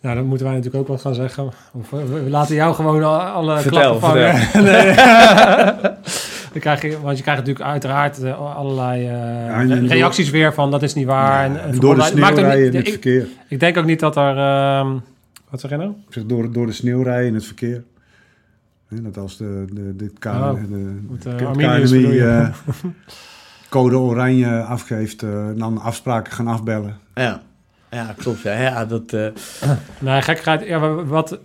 nou, dan moeten wij natuurlijk ook wat gaan zeggen. Of, we, laten jou gewoon al- alle Vertel, klappen vangen. *laughs* Nee. *laughs* Dan krijg je, want je krijgt natuurlijk uiteraard eh, allerlei eh, door- reacties weer van dat is niet waar. en, en En door de niet- in het ik, verkeer. ik denk ook niet dat er... ehm, wat zeg je nou? Ik zeg door, door de sneeuwrij in het verkeer. Hè, dat als de, de, de, K- Oh, de, met, de eh, je? eh, *laughs* code oranje afgeeft, eh, dan afspraken gaan afbellen. Ja, ja klopt. Ja, ja dat, eh, *coughs* Nee, gekkigheid. Ja, wa- wat,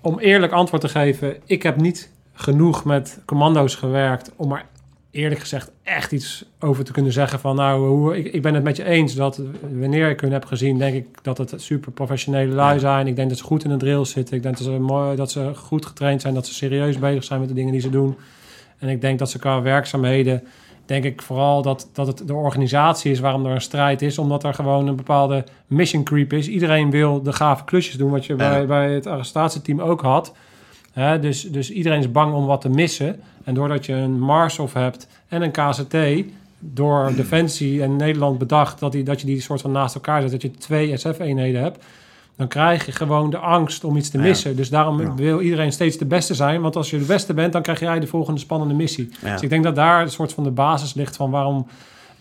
om eerlijk antwoord te geven, ik heb niet genoeg met commando's gewerkt om er eerlijk gezegd echt iets over te kunnen zeggen van nou, hoe, ik, ik ben het met je eens dat wanneer ik hun heb gezien, denk ik dat het super professionele lui zijn. Ik denk dat ze goed in de drill zitten. Ik denk dat ze, mooi, dat ze goed getraind zijn, dat ze serieus bezig zijn met de dingen die ze doen. En ik denk dat ze qua werkzaamheden, denk ik vooral dat, dat het de organisatie is waarom er een strijd is. Omdat er gewoon een bepaalde mission creep is. Iedereen wil de gave klusjes doen, wat je bij, bij het arrestatieteam ook had. Dus, dus iedereen is bang om wat te missen. En doordat je een Marshof hebt en een KCT, door *clears throat* Defensie en Nederland bedacht dat, die, dat je die soort van naast elkaar zet, dat je twee SF-eenheden hebt, dan krijg je gewoon de angst om iets te Ja. missen. Dus daarom Ja. wil iedereen steeds de beste zijn. Want als je de beste bent, dan krijg jij de volgende spannende missie. ja. Dus ik denk dat daar een soort van de basis ligt van waarom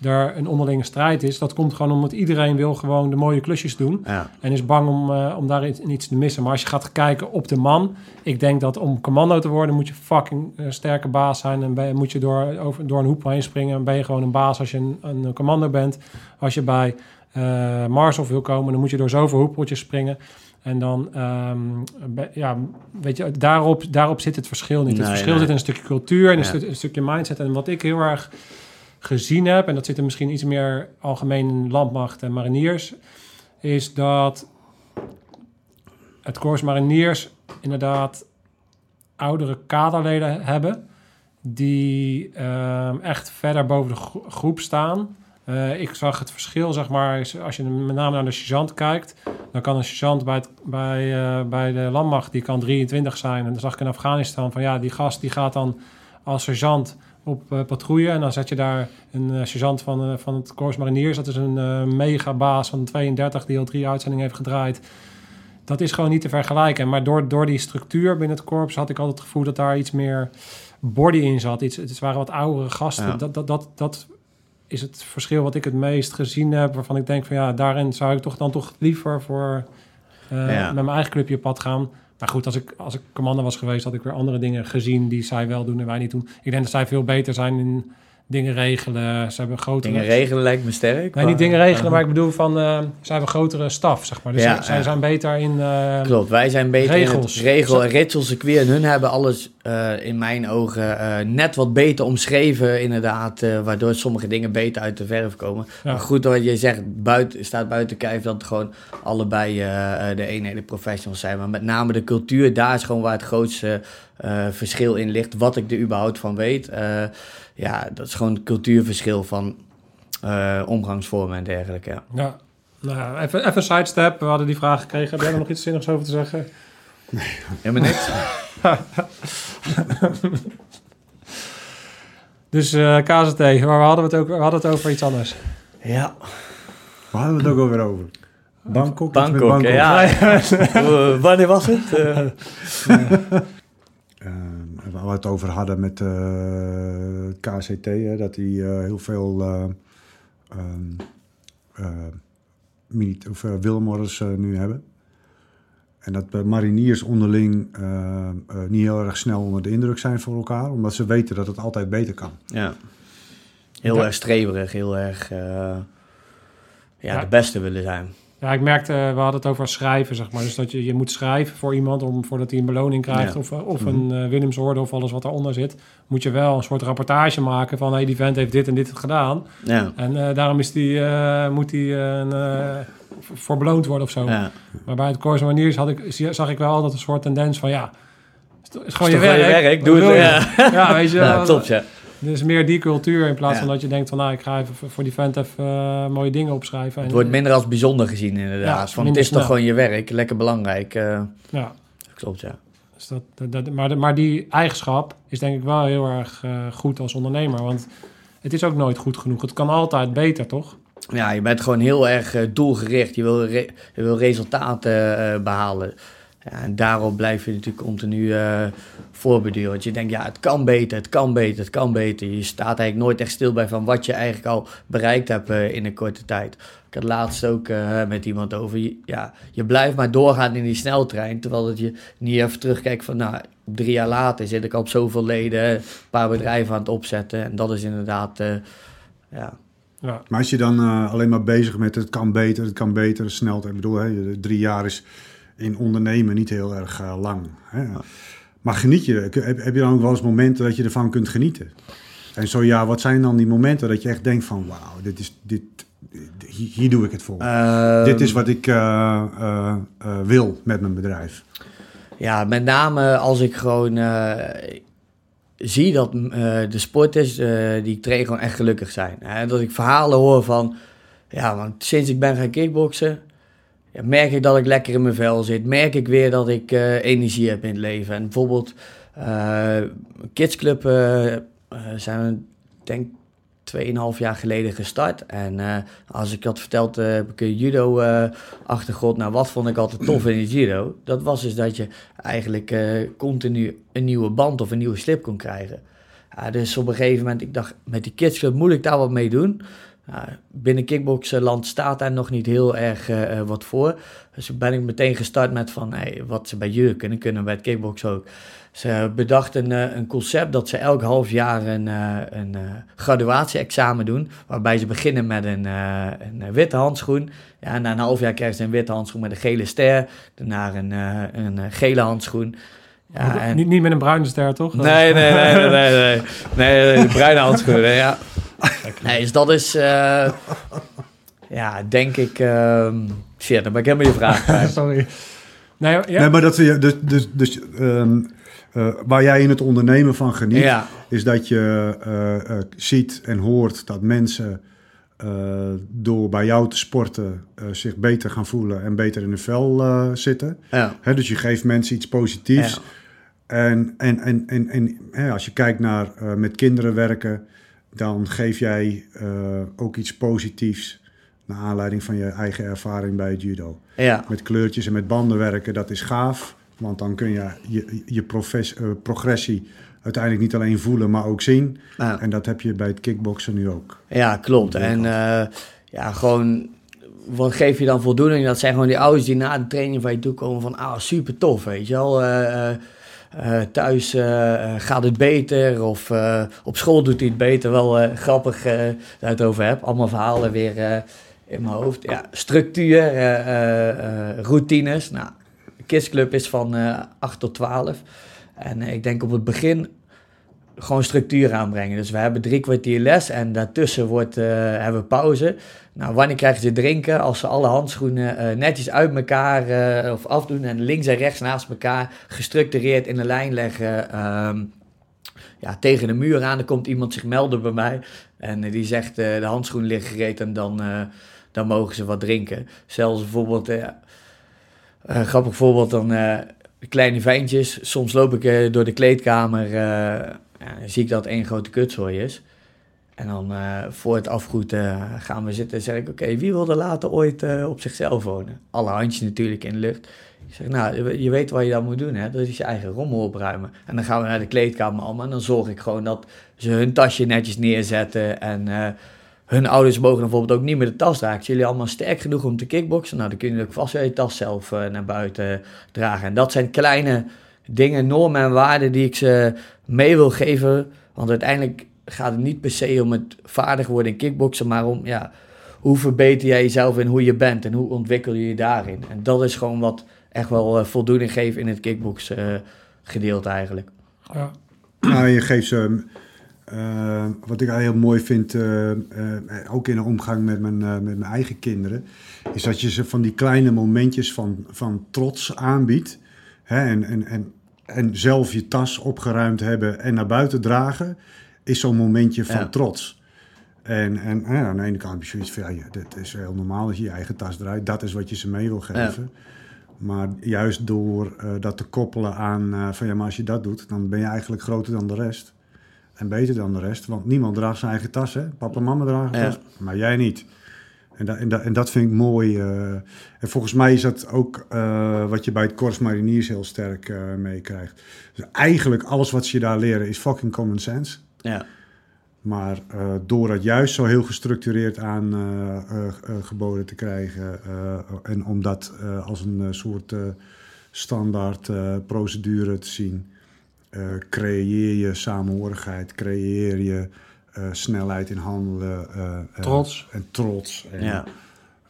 er een onderlinge strijd is. Dat komt gewoon omdat iedereen wil gewoon de mooie klusjes doen. ja. En is bang om, eh, om daar iets, iets te missen. Maar als je gaat kijken op de man. Ik denk dat om commando te worden moet je fucking eh, sterke baas zijn. En ben, moet je door, over, door een hoep heen springen. En ben je gewoon een baas als je een, een commando bent. Als je bij eh Mars of wil komen, dan moet je door zoveel hoepeltjes springen. En dan, ehm, ja, weet je, daarop, daarop zit het verschil niet. Het verschil nee. zit in een stukje cultuur en een stukje mindset. En wat ik heel erg gezien heb, en dat zit er misschien iets meer algemeen in landmacht en mariniers, is dat het Corps Mariniers inderdaad oudere kaderleden hebben die ehm, echt verder boven de gro- groep staan. Eh, ik zag het verschil, zeg maar, als je met name naar de sergeant kijkt, dan kan een sergeant bij, bij, eh, bij de landmacht, die kan 23 zijn. En dan zag ik in Afghanistan van, ja, die gast die gaat dan als sergeant op eh, patrouille. En dan zet je daar een eh, sergeant van, eh, van het Corps Mariniers. Dat is een eh megabaas van 32 die al drie uitzendingen heeft gedraaid. Dat is gewoon niet te vergelijken. Maar door, door die structuur binnen het korps had ik altijd het gevoel dat daar iets meer body in zat. Iets, het waren wat oudere gasten. Ja. Dat, dat, dat, dat is het verschil wat ik het meest gezien heb. Waarvan ik denk van ja, daarin zou ik toch dan toch liever voor Ja. met mijn eigen clubje pad gaan. Maar goed, als ik, als ik commando was geweest, had ik weer andere dingen gezien die zij wel doen en wij niet doen. Ik denk dat zij veel beter zijn in dingen regelen. Ze hebben grotere... Dingen regelen lijkt me sterk. Nee, niet dingen regelen, maar ik bedoel van... eh ze hebben grotere staf, zeg maar. Dus Ja, zij zijn beter in... eh, Klopt, wij zijn beter in Regels. het regel- en ritselcircuit. En hun hebben alles eh, in mijn ogen net wat beter omschreven, inderdaad. waardoor sommige dingen beter uit de verf komen. Ja. Maar goed, wat je zegt, buiten, staat buiten kijf dat gewoon allebei de eenheden professionals zijn. Maar met name de cultuur, daar is gewoon waar het grootste eh, verschil in ligt. Wat ik er überhaupt van weet. Eh, ja, dat is gewoon het cultuurverschil van eh, omgangsvormen en dergelijke. Ja. Ja. Nou, even, even een sidestep. We hadden die vraag gekregen. Heb jij er nog iets zinnigs over te zeggen? Helemaal niks. *laughs* Dus eh KZT, maar we hadden het, ook, we hadden het over iets anders. ja, Waar hadden we het ook alweer over? Bangkok? met Bangkok. Ja. *laughs* Eh, wanneer was het? *laughs* Eh, Eh, waar we het over hadden met eh, het KCT, hè, dat die eh, heel veel ehm, mini- of, Wilmores nu hebben. En dat de mariniers onderling niet heel erg snel onder de indruk zijn voor elkaar, omdat ze weten dat het altijd beter kan. ja. Heel Ja. erg streberig, heel erg eh, ja, Ja. de beste willen zijn. Ja, ik merkte, we hadden het over schrijven, zeg maar. Dus dat je, je moet schrijven voor iemand om, voordat hij een beloning krijgt. Ja. Of, eh, of een uh, Willemsorde of alles wat daaronder zit. Moet je wel een soort rapportage maken van... hey, die vent heeft dit en dit gedaan. Ja. En eh, daarom is die, eh, moet hij eh, voor beloond worden of zo. Ja. Maar bij het Corps Maniers had ik, zag ik wel altijd een soort tendens van... ja, het is, gewoon je werk. je werk, doe het. Ja. Ja, weet je Ja, klopt, ja. Dus meer die cultuur in plaats Ja. van dat je denkt van... nou, ik ga even voor- die vent even eh, mooie dingen opschrijven. Het En, wordt minder als bijzonder gezien Ja, inderdaad. Van, het is toch gewoon je werk, lekker belangrijk. eh, Ja, klopt, ja. Dus dat, dat, dat- maar, de- maar die eigenschap is denk ik wel heel erg eh, goed als ondernemer. Want het is ook nooit goed genoeg. Het kan altijd beter, toch? Ja, je bent gewoon heel erg doelgericht. Je wil, re- je wil resultaten eh, behalen. Ja, en daarop blijf je natuurlijk continu eh voorbeduren. Want je denkt, ja, het kan beter, het kan beter, het kan beter. Je staat eigenlijk nooit echt stil bij van wat je eigenlijk al bereikt hebt eh, in een korte tijd. Ik had laatst ook eh, met iemand over, je- ja, je blijft maar doorgaan in die sneltrein. Terwijl dat je niet even terugkijkt van, nou, drie jaar later zit ik al op zoveel leden, een paar bedrijven aan het opzetten. En dat is inderdaad, eh, ja, Ja, Maar als je dan eh, alleen maar bezig met het kan beter, het kan beter, snel. Ik bedoel, hè, drie jaar is in ondernemen niet heel erg eh, lang. Hè. Maar geniet je, heb, heb je dan ook wel eens momenten dat je ervan kunt genieten? En zo ja, wat zijn dan die momenten dat je echt denkt van wauw, dit is, dit, hier, hier doe ik het voor. Ehm, dit is wat ik eh, eh, wil met mijn bedrijf. Ja, met name als ik gewoon zie dat de sporters die ik train gewoon echt gelukkig zijn. Hè? Dat ik verhalen hoor van, ja, want sinds ik ben gaan kickboksen, merk ik dat ik lekker in mijn vel zit. Merk ik weer dat ik eh, energie heb in het leven. En bijvoorbeeld, eh Kidsclub eh, eh, zijn we, denk ik, 2,5 jaar geleden gestart. En als ik had verteld, heb ik een judo-achtergrond. nou, wat vond ik altijd tof in het judo? Dat was dus dat je eigenlijk continu een nieuwe band of een nieuwe slip kon krijgen. Dus op een gegeven moment, ik dacht, met die kidsclub moet ik daar wat mee doen. Ja, binnen kickboxland staat daar nog niet heel erg eh, eh, wat voor. Dus ben ik meteen gestart met van, hey, wat ze bij judo kunnen, kunnen bij het kickboksen ook. Ze bedachten een, een concept dat ze elk half jaar een, eh, een eh, graduatie-examen doen. Waarbij ze beginnen met een, eh, een eh, witte handschoen. Ja, na een half jaar krijgen ze een witte handschoen met een gele ster. Daarna een, eh, een eh, gele handschoen. Ja, en... niet, niet met een bruine ster, toch? Nee, nee, nee, nee, nee, nee. Nee, nee, de bruine handschoenen, ja. Nee, dus dat is, eh, *laughs* ja, denk ik, ehm shit, dan ben ik helemaal je vraag *laughs* kwijt. Sorry. Nee, ja, Nee, maar dat je dus, dus, dus ehm, eh, waar jij in het ondernemen van geniet, Ja, is dat je eh, eh, ziet en hoort dat mensen eh, door bij jou te sporten eh, zich beter gaan voelen en beter in hun vel eh, zitten. ja, Hè, dus je geeft mensen iets positiefs. Ja. En, en, en, en, en hè, als je kijkt naar eh, met kinderen werken, dan geef jij eh, ook iets positiefs naar aanleiding van je eigen ervaring bij het judo. ja, Met kleurtjes en met banden werken, dat is gaaf. Want dan kun je je, je eh, progressie uiteindelijk niet alleen voelen, maar ook zien. ja. En dat heb je bij het kickboksen nu ook. Ja, klopt. En eh, ja, gewoon, wat geef je dan voldoening? Dat zijn gewoon die ouders die na de training van je toe komen van, ah, super tof, weet je wel. Eh, thuis eh, eh, gaat het beter of op school doet hij het beter. Wel grappig dat je het over heb. Allemaal verhalen weer in mijn hoofd. Ja, structuur, routines. Nou, kidsclub is van eh 8 tot 12. En ik denk op het begin gewoon structuur aanbrengen. Dus we hebben drie kwartier les en daartussen wordt, eh, hebben we pauze. Nou, wanneer krijgen ze drinken? Als ze alle handschoenen eh, netjes uit elkaar eh, of afdoen en links en rechts naast elkaar gestructureerd in een lijn leggen. ehm, ja, tegen de muur aan, dan komt iemand zich melden bij mij en die zegt de handschoen ligt gereed en dan, dan mogen ze wat drinken. Zelfs bijvoorbeeld, grappig voorbeeld dan kleine ventjes. Soms loop ik door de kleedkamer, dan zie ik dat één grote kutzooi is. En dan eh, voor het afgoed eh, gaan we zitten en zeg ik, oké, wie wil er later ooit eh, op zichzelf wonen? Alle handjes natuurlijk in de lucht. Ik zeg, nou, je weet wat je dan moet doen, hè? Dat is je eigen rommel opruimen. En dan gaan we naar de kleedkamer allemaal en dan zorg ik gewoon dat ze hun tasje netjes neerzetten. En eh, hun ouders mogen bijvoorbeeld ook niet meer de tas dragen. Zijn jullie allemaal sterk genoeg om te kickboksen? Nou, dan kun je ook vast wel je tas zelf eh, naar buiten dragen. En dat zijn kleine dingen, normen en waarden die ik ze mee wil geven. Want uiteindelijk gaat het niet per se om het vaardig worden in kickboksen, maar om ja, hoe verbeter jij jezelf in hoe je bent en hoe ontwikkel je je daarin. En dat is gewoon wat echt wel eh, voldoening geeft in het kickbox eh, gedeelte eigenlijk. Ja. Nou, je geeft ze, eh, wat ik heel mooi vind, eh, eh, ook in de omgang met mijn, eh, met mijn eigen kinderen, is dat je ze van die kleine momentjes van, van trots aanbiedt. Hè, en, en, en, en zelf je tas opgeruimd hebben en naar buiten dragen, is zo'n momentje van Ja. trots. En, en ja, aan de ene kant heb je zoiets van, ja, dat is heel normaal als je je eigen tas draait. Dat is wat je ze mee wil geven. Maar juist door eh, dat te koppelen aan eh, van ja, maar als je dat doet, dan ben je eigenlijk groter dan de rest. En beter dan de rest. Want niemand draagt zijn eigen tas, hè? Papa en mama dragen tas, maar jij niet. En, da- en, da- en dat vind ik mooi. eh. en volgens mij is dat ook eh, wat je bij het Corps Mariniers heel sterk eh, meekrijgt. Dus eigenlijk alles wat ze je daar leren is fucking common sense. Ja, Maar door dat juist zo heel gestructureerd aan geboden te krijgen en om dat als een soort standaard procedure te zien, creëer je samenhorigheid, creëer je snelheid in handelen. eh, eh, Trots. En trots. En, ja.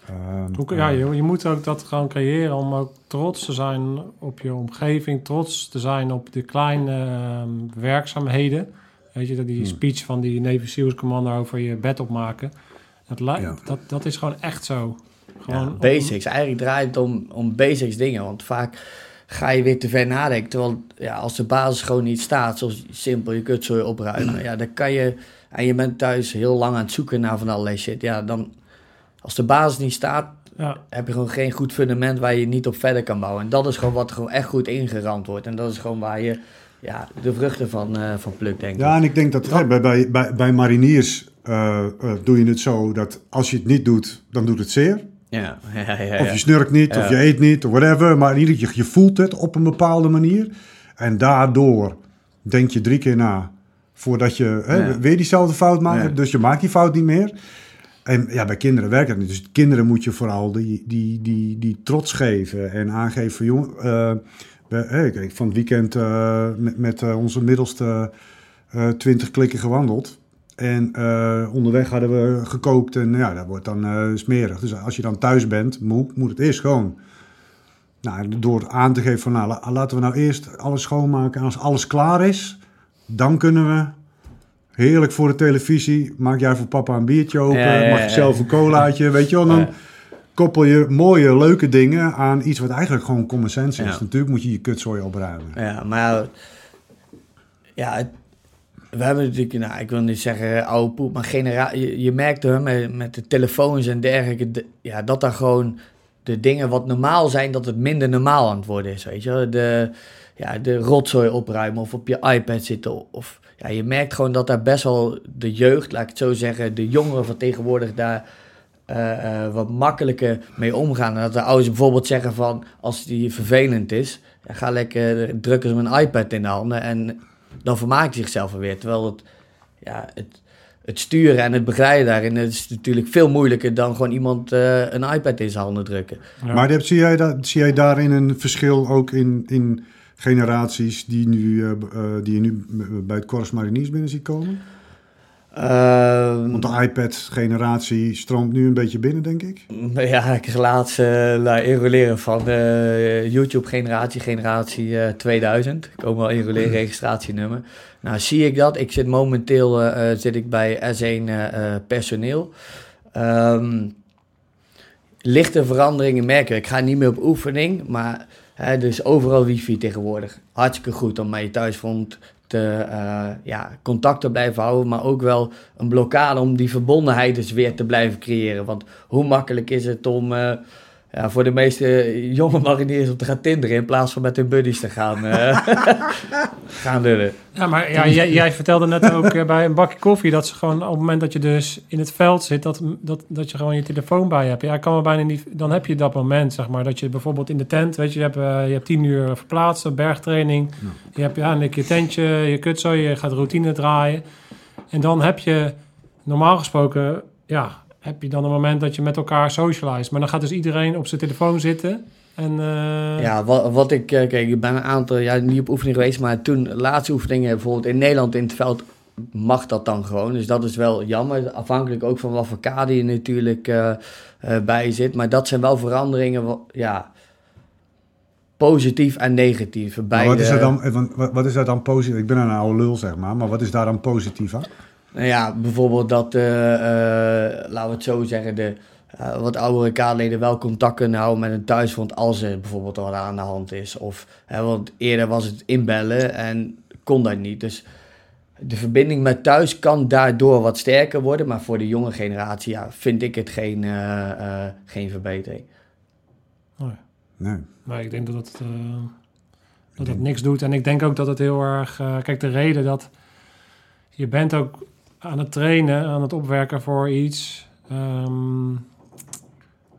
ehm, Hoe, ja, je, je moet ook dat gewoon creëren om ook trots te zijn op je omgeving, trots te zijn op de kleine ehm, werkzaamheden. Weet je, dat die Hmm. speech van die Navy SEALs Commander over je bed opmaken. Dat, Ja. dat, dat is gewoon echt zo. Gewoon Ja, basics. Eigenlijk draait het om, om basics dingen. Want vaak ga je weer te ver nadenken. Terwijl ja, als de basis gewoon niet staat, zoals simpel je kutzooi opruimen. *clears throat* Ja, dan kan je... En je bent thuis heel lang aan het zoeken naar van allerlei shit. Ja, dan... Als de basis niet staat, Ja, heb je gewoon geen goed fundament waar je niet op verder kan bouwen. En dat is gewoon wat gewoon echt goed ingeramd wordt. En dat is gewoon waar je ja, de vruchten van, eh, van plukt, denk ik. Ja, en ik denk dat bij, bij, bij, bij mariniers eh, eh, doe je het zo dat als je het niet doet, dan doet het zeer. Ja, *laughs* ja, ja. ja, Of je snurkt niet, of je eet niet, of whatever. Maar in ieder geval, je voelt het op een bepaalde manier. En daardoor denk je drie keer na voordat je hè, Ja. weer diezelfde fout maakt. Ja. Dus je maakt die fout niet meer. En ja, bij kinderen werkt dat niet. Dus kinderen moet je vooral die, die, die, die trots geven en aangeven van... Jongen, eh, ik, ik van het weekend eh, met, met eh, onze middelste twintig klikken gewandeld. En onderweg hadden we gekookt en ja, dat wordt dan smerig. Dus als je dan thuis bent, moe, moet het eerst schoon. Nou, door aan te geven van nou, la- laten we nou eerst alles schoonmaken. En als alles klaar is, dan kunnen we heerlijk voor de televisie. Maak jij voor papa een biertje open, Ja, ja, mag je zelf een colaatje, *laughs* weet je wel. Dan koppel je mooie, leuke dingen aan iets wat eigenlijk gewoon common sense is. Natuurlijk moet je je kutzooi opruimen. Ja, maar ja, het- we hebben natuurlijk, nou, ik wil niet zeggen oude poep, maar genera je, je merkt met, met de telefoons en dergelijke, de- ja, dat daar gewoon de dingen wat normaal zijn, dat het minder normaal aan het worden is, weet je wel. De, ja, de rotzooi opruimen of op je iPad zitten of... Ja, je merkt gewoon dat daar best wel de jeugd, laat ik het zo zeggen, de jongeren van tegenwoordig daar eh, eh, wat makkelijker mee omgaan. En dat de ouders bijvoorbeeld zeggen van, als die vervelend is, ja, ga lekker, drukken ze een iPad in de handen en dan vermaakt hij zichzelf er weer. Terwijl het, ja, het, het sturen en het begeleiden daarin is natuurlijk veel moeilijker dan gewoon iemand eh, een iPad in zijn handen drukken. Ja. Maar heb- zie, jij dat, zie jij daarin een verschil ook in, in generaties die, nu, eh, eh, die je nu bij het Corps Mariniers binnen ziet komen? Ehm, Want de iPad-generatie stroomt nu een beetje binnen, denk ik. *laughs* Ja, ik is laatst eh laten enroleren van de YouTube-generatie, generatie eh, 2000. Ik ook wel enroleren registratienummer. Nou, zie ik dat. Ik zit momenteel eh, eh, zit ik bij S1 eh, eh, personeel. Ehm, lichte veranderingen merken. Ik ga niet meer op oefening, maar dus overal wifi tegenwoordig. Hartstikke goed om mij thuis vond te eh, ja, contact te blijven houden, maar ook wel een blokkade om die verbondenheid dus weer te blijven creëren. Want hoe makkelijk is het om eh, ja, voor de meeste jonge mariniers om te gaan tinderen in plaats van met hun buddies te gaan, eh *laughs* gaan lullen. Ja, maar ja, jij, jij vertelde net ook eh, bij een bakje koffie dat ze gewoon op het moment dat je dus in het veld zit, dat, dat, dat je gewoon je telefoon bij hebt. Ja, ik kan me bijna niet. Dan heb je dat moment, zeg maar, dat je bijvoorbeeld in de tent, weet je, je hebt, eh, je hebt tien uur verplaatst, bergtraining. Je hebt ja, een keer tentje, je kut zo, je gaat routine draaien. En dan heb je normaal gesproken, ja, heb je dan een moment dat je met elkaar socialize. Maar dan gaat dus iedereen op zijn telefoon zitten. En, eh, Ja, wat, wat ik, eh, kijk, ik ben een aantal jaar niet op oefening geweest, maar toen, laatste oefeningen, bijvoorbeeld in Nederland in het veld, mag dat dan gewoon. Dus dat is wel jammer, afhankelijk ook van wat voor kader je natuurlijk eh, eh, bij zit. Maar dat zijn wel veranderingen, ja, positief en negatief. Beide, wat, is er dan, eh, wat, wat is daar dan positief? Ik ben een oude lul, zeg maar. Maar wat is daar dan positief aan? Nou ja, bijvoorbeeld dat, eh, eh, laten we het zo zeggen, de eh, wat oudere kaderleden wel contact kunnen houden met een thuisfront als er bijvoorbeeld wat aan de hand is. Of, hè, want eerder was het inbellen en kon dat niet. Dus de verbinding met thuis kan daardoor wat sterker worden. Maar voor de jonge generatie ja, vind ik het geen, eh, eh, geen verbetering. Nee. Maar ik denk dat het, eh, dat het niks doet. En ik denk ook dat het heel erg... kijk, de reden dat... Je bent ook aan het trainen, aan het opwerken voor iets... ehm,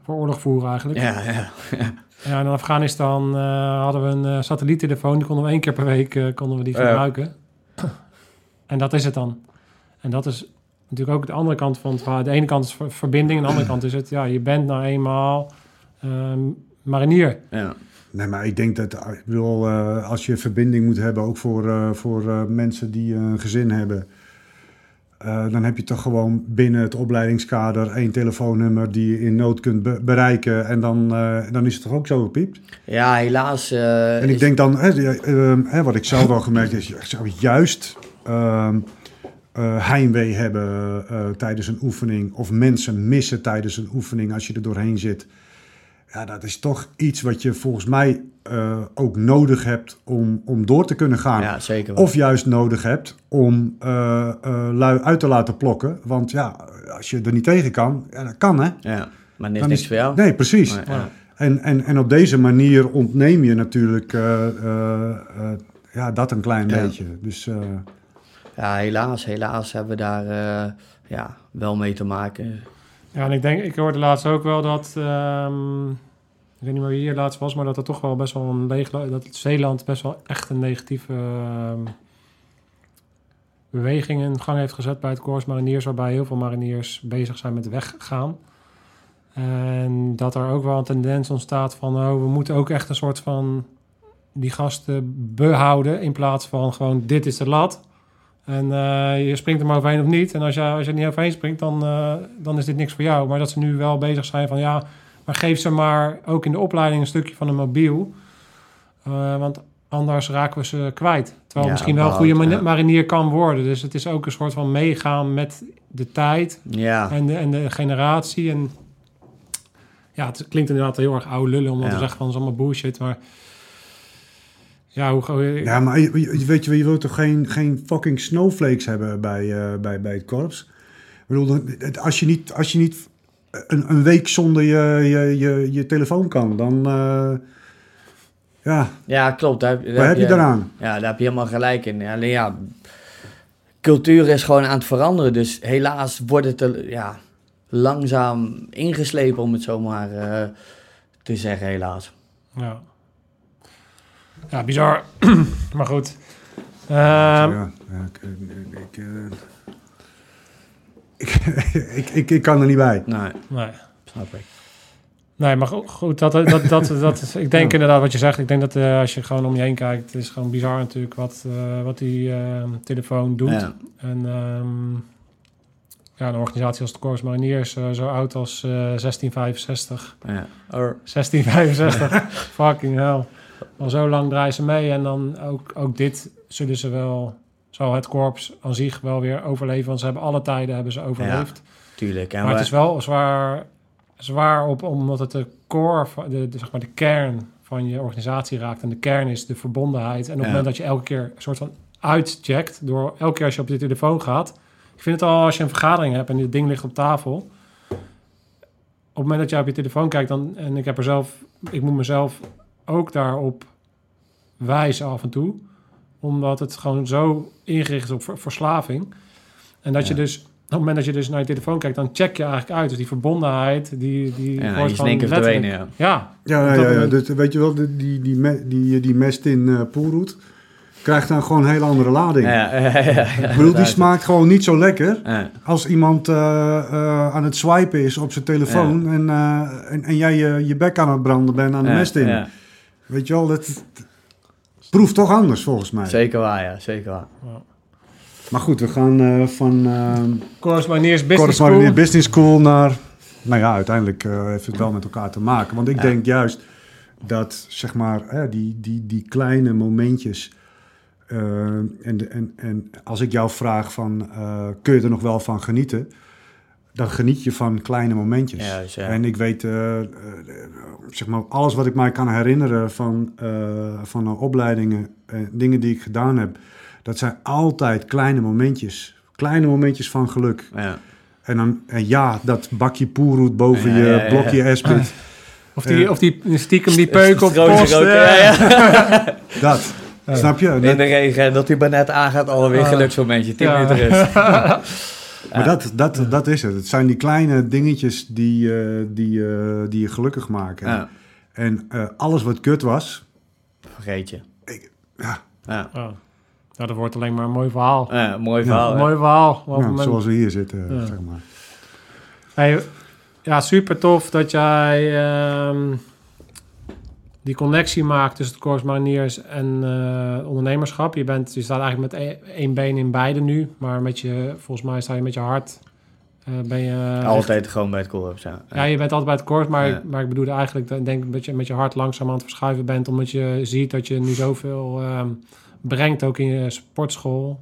voor oorlog voeren eigenlijk. Ja, ja. Ja, in Afghanistan eh, hadden we een eh, satelliettelefoon. Die konden we één keer per week eh, konden we die Ja. gebruiken. en dat is het dan. En dat is natuurlijk ook de andere kant van het verhaal. De ene kant is ver- verbinding. En de andere kant is het... Ja, je bent nou eenmaal ehm, marinier. ja. Nee, maar ik denk dat ik bedoel, eh, als je verbinding moet hebben, ook voor, eh, voor eh, mensen die een gezin hebben, eh, dan heb je toch gewoon binnen het opleidingskader één telefoonnummer die je in nood kunt be- bereiken. En dan, eh, dan is het toch ook zo gepiept. ja, helaas. eh, En ik is- denk dan, hè, eh, eh, hè, wat ik zelf wel gemerkt heb, is, je zou juist ehm, eh, heimwee hebben tijdens een oefening of mensen missen tijdens een oefening als je er doorheen zit. Ja, dat is toch iets wat je volgens mij eh, ook nodig hebt om, om door te kunnen gaan. ja, zeker wel. Of juist nodig hebt om eh, eh, lui uit te laten plokken. Want ja, als je er niet tegen kan, ja, dat kan hè. Ja, maar niks is- voor jou. Nee, precies. Maar, ja. En, en, en op deze manier ontneem je natuurlijk eh, eh, eh, ja, dat een klein Ja. beetje. Dus eh, Ja, helaas, helaas hebben we daar eh, ja, wel mee te maken. Ja, en ik denk, ik hoorde laatst ook wel dat, ehm, ik weet niet meer wie hier laatst was, maar dat er toch wel best wel een leeg, dat Zeeland best wel echt een negatieve ehm, beweging in gang heeft gezet bij het Corps Mariniers, waarbij heel veel mariniers bezig zijn met weggaan. En dat er ook wel een tendens ontstaat van, oh, we moeten ook echt een soort van die gasten behouden in plaats van gewoon, dit is de lat. En eh, je springt er maar overheen of niet. En als je, als je er niet overheen springt, dan, eh, dan is dit niks voor jou. Maar dat ze nu wel bezig zijn van ja, maar geef ze maar ook in de opleiding een stukje van een mobiel. Eh, want anders raken we ze kwijt. Terwijl Ja, misschien wel een goede ja. marinier kan worden. Dus het is ook een soort van meegaan met de tijd Ja, en de, en de generatie. En ja, het klinkt inderdaad heel erg oude lullen om te zeggen van dat is allemaal bullshit. Maar ja, hoe, hoe ja, maar je, je- weet je, je wilt toch geen, geen fucking snowflakes hebben bij, eh, bij, bij het korps? Ik bedoel, het- als je niet, als je niet een, een week zonder je, je, je, je telefoon kan, dan... eh, ja, ja klopt. Daar, daar wat heb je daaraan? Ja, daar heb je helemaal gelijk in. Alleen ja, cultuur is gewoon aan het veranderen. Dus helaas wordt het er, ja, langzaam ingeslepen, om het zo maar eh, te zeggen, helaas. Ja. Ja, bizar. *clears throat* maar goed. Ehm, ja, ja, ik, ik, ik, eh, ik, *laughs* ik, ik, ik kan er niet bij. Nee, nee. snap ik. Nee, maar go- goed, dat, dat, dat, dat, ik denk inderdaad wat je zegt. Ik denk dat eh, als je gewoon om je heen kijkt, het is gewoon bizar natuurlijk wat, eh, wat die eh, telefoon doet. Ja. En ehm, ja, een organisatie als de Corps Mariniers, eh, zo oud als eh 1665. Ja. Or- 1665, *laughs* fucking hell. Al zo lang draaien ze mee en dan ook, ook dit zullen ze wel, zal het korps aan zich wel weer overleven. Want ze hebben alle tijden hebben ze overleefd. tuurlijk. En maar het is wel zwaar, zwaar op, omdat het de core, de, de, zeg maar de kern van je organisatie raakt. En de kern is de verbondenheid. En op het Ja. moment dat je elke keer een soort van uitcheckt, door elke keer als je op je telefoon gaat. Ik vind het al als je een vergadering hebt en dit ding ligt op tafel. Op het moment dat je op je telefoon kijkt, dan, en ik heb er zelf, ik moet mezelf ook daarop wijzen af en toe. Omdat het gewoon zo ingericht is op ver- verslaving. En dat je dus, op het moment dat je dus naar je telefoon kijkt, dan check je eigenlijk uit. Dus die verbondenheid, die, die ja, wordt gewoon verdwenen, ja. Ja, Ja, ja, Dus, weet je wel, die, die, die, die, die mest in eh Poelroet krijgt dan gewoon een hele andere lading. Ja, ja, ja, ja, Ik bedoel, die smaakt gewoon niet zo lekker Ja, als iemand eh, eh, aan het swipen is op zijn telefoon en, eh, en, en jij je, je bek aan het branden bent aan de ja, mest in. ja. Weet je wel, dat dat proeft toch anders volgens mij. Zeker waar, ja. Zeker waar. Maar goed, we gaan eh, van uh, Corps Mariniers Business School. Business School naar... Nou ja, uiteindelijk eh, heeft het wel met elkaar te maken. Want ik Ja. denk juist dat, zeg maar, hè, die, die, die kleine momentjes... eh, en, de- en, en als ik jou vraag van, eh, kun je er nog wel van genieten? Dan geniet je van kleine momentjes. Ja, dus ja. En ik weet, eh, eh, zeg maar, alles wat ik mij kan herinneren van, eh, van de opleidingen, en dingen die ik gedaan heb, dat zijn altijd kleine momentjes. Kleine momentjes van geluk. Ja. En dan, en ja, dat bakje poerroet boven Ja, je ja, ja, ja. blokje esprit, *laughs* Of die, of die stiekem die peuk op post. ja. *laughs* dat. Snap je? In Dat, de regen, dat die maar net aangaat, alweer Ah. geluksmomentje. 10 Ja. minuten rust. *laughs* maar dat, dat, dat is het. Het zijn die kleine dingetjes die, eh, die, eh, die je gelukkig maken. Ja, En eh, alles wat kut was, vergeet je. ja, Ja. Oh. Nou, dat wordt alleen maar een mooi verhaal. Ja, mooi verhaal. Mooi verhaal. Ja, zoals we hier zitten, Ja. zeg maar. Hey, ja, super tof dat jij ehm, die connectie maakt tussen het Corps Mariniers en eh, ondernemerschap. Je, bent, je staat eigenlijk met één- één been in beide nu, maar met je, volgens mij sta je met je hart. eh, ben je Altijd gewoon bij het korps, ja. Ja, je bent altijd bij het kort, maar, Ja. maar ik bedoel eigenlijk, dat- ik denk dat je met je hart langzaam aan het verschuiven bent, omdat je ziet dat je nu zoveel ehm, brengt, ook in je sportschool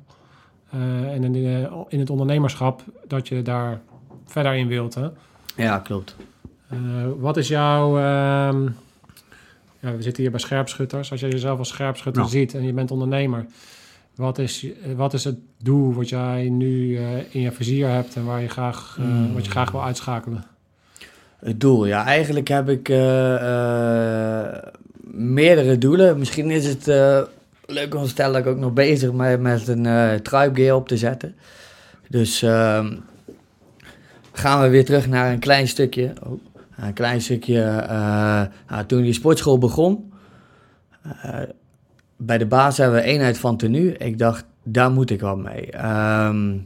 eh, en in, de- in het ondernemerschap, dat je daar verder in wilt. Hè? Ja, klopt. Wat is jouw... ja, we zitten hier bij scherpschutters. Als je jezelf als scherpschutter ziet en je bent ondernemer, wat is, je- wat is het doel wat jij nu eh, in je vizier hebt en waar je graag, eh, Hmm. wat je graag wil uitschakelen? Het doel, ja, eigenlijk heb ik eh, eh, meerdere doelen. Misschien is het eh, leuk om te stellen dat ik ook nog bezig ben met een eh tribe gear op te zetten. Dus ehm, gaan we weer terug naar een klein stukje. Oh, een klein stukje. eh, nou, toen die sportschool begon, eh, bij de baas hebben we eenheid van tenue. Ik dacht, daar moet ik wat mee. Ehm,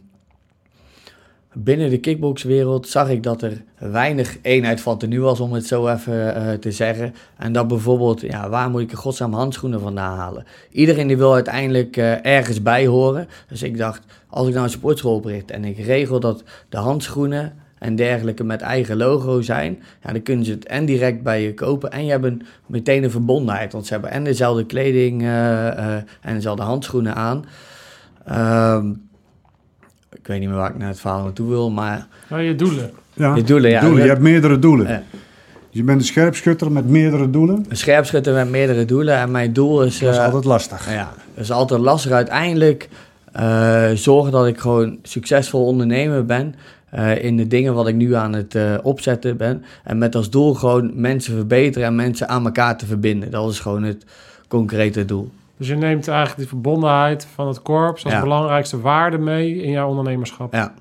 binnen de kickboxwereld zag ik dat er weinig eenheid van tenue was, om het zo even eh, te zeggen. En dat bijvoorbeeld, ja, waar moet ik in godsnaam handschoenen vandaan halen? Iedereen die wil uiteindelijk ergens bij horen. Dus ik dacht, als ik nou een sportschool opricht en ik regel dat de handschoenen en dergelijke met eigen logo zijn, ja, dan kunnen ze het en direct bij je kopen en je hebt een, meteen een verbondenheid. Want ze hebben en dezelfde kleding eh, eh, en dezelfde handschoenen aan. Ehm, ik weet niet meer waar ik naar het verhaal naartoe wil, maar Nou, je doelen. Ja, je doelen, ja. doelen. Je hebt meerdere doelen. Ja. Je bent een scherpschutter met meerdere doelen. Een scherpschutter met meerdere doelen en mijn doel is... Dat is eh, altijd lastig. Ja, dat is altijd lastig. Uiteindelijk eh, zorgen dat ik gewoon succesvol ondernemer ben eh, in de dingen wat ik nu aan het eh, opzetten ben. En met als doel gewoon mensen verbeteren en mensen aan elkaar te verbinden. Dat is gewoon het concrete doel. Dus je neemt eigenlijk die verbondenheid van het korps als Ja. belangrijkste waarde mee in jouw ondernemerschap. Ja,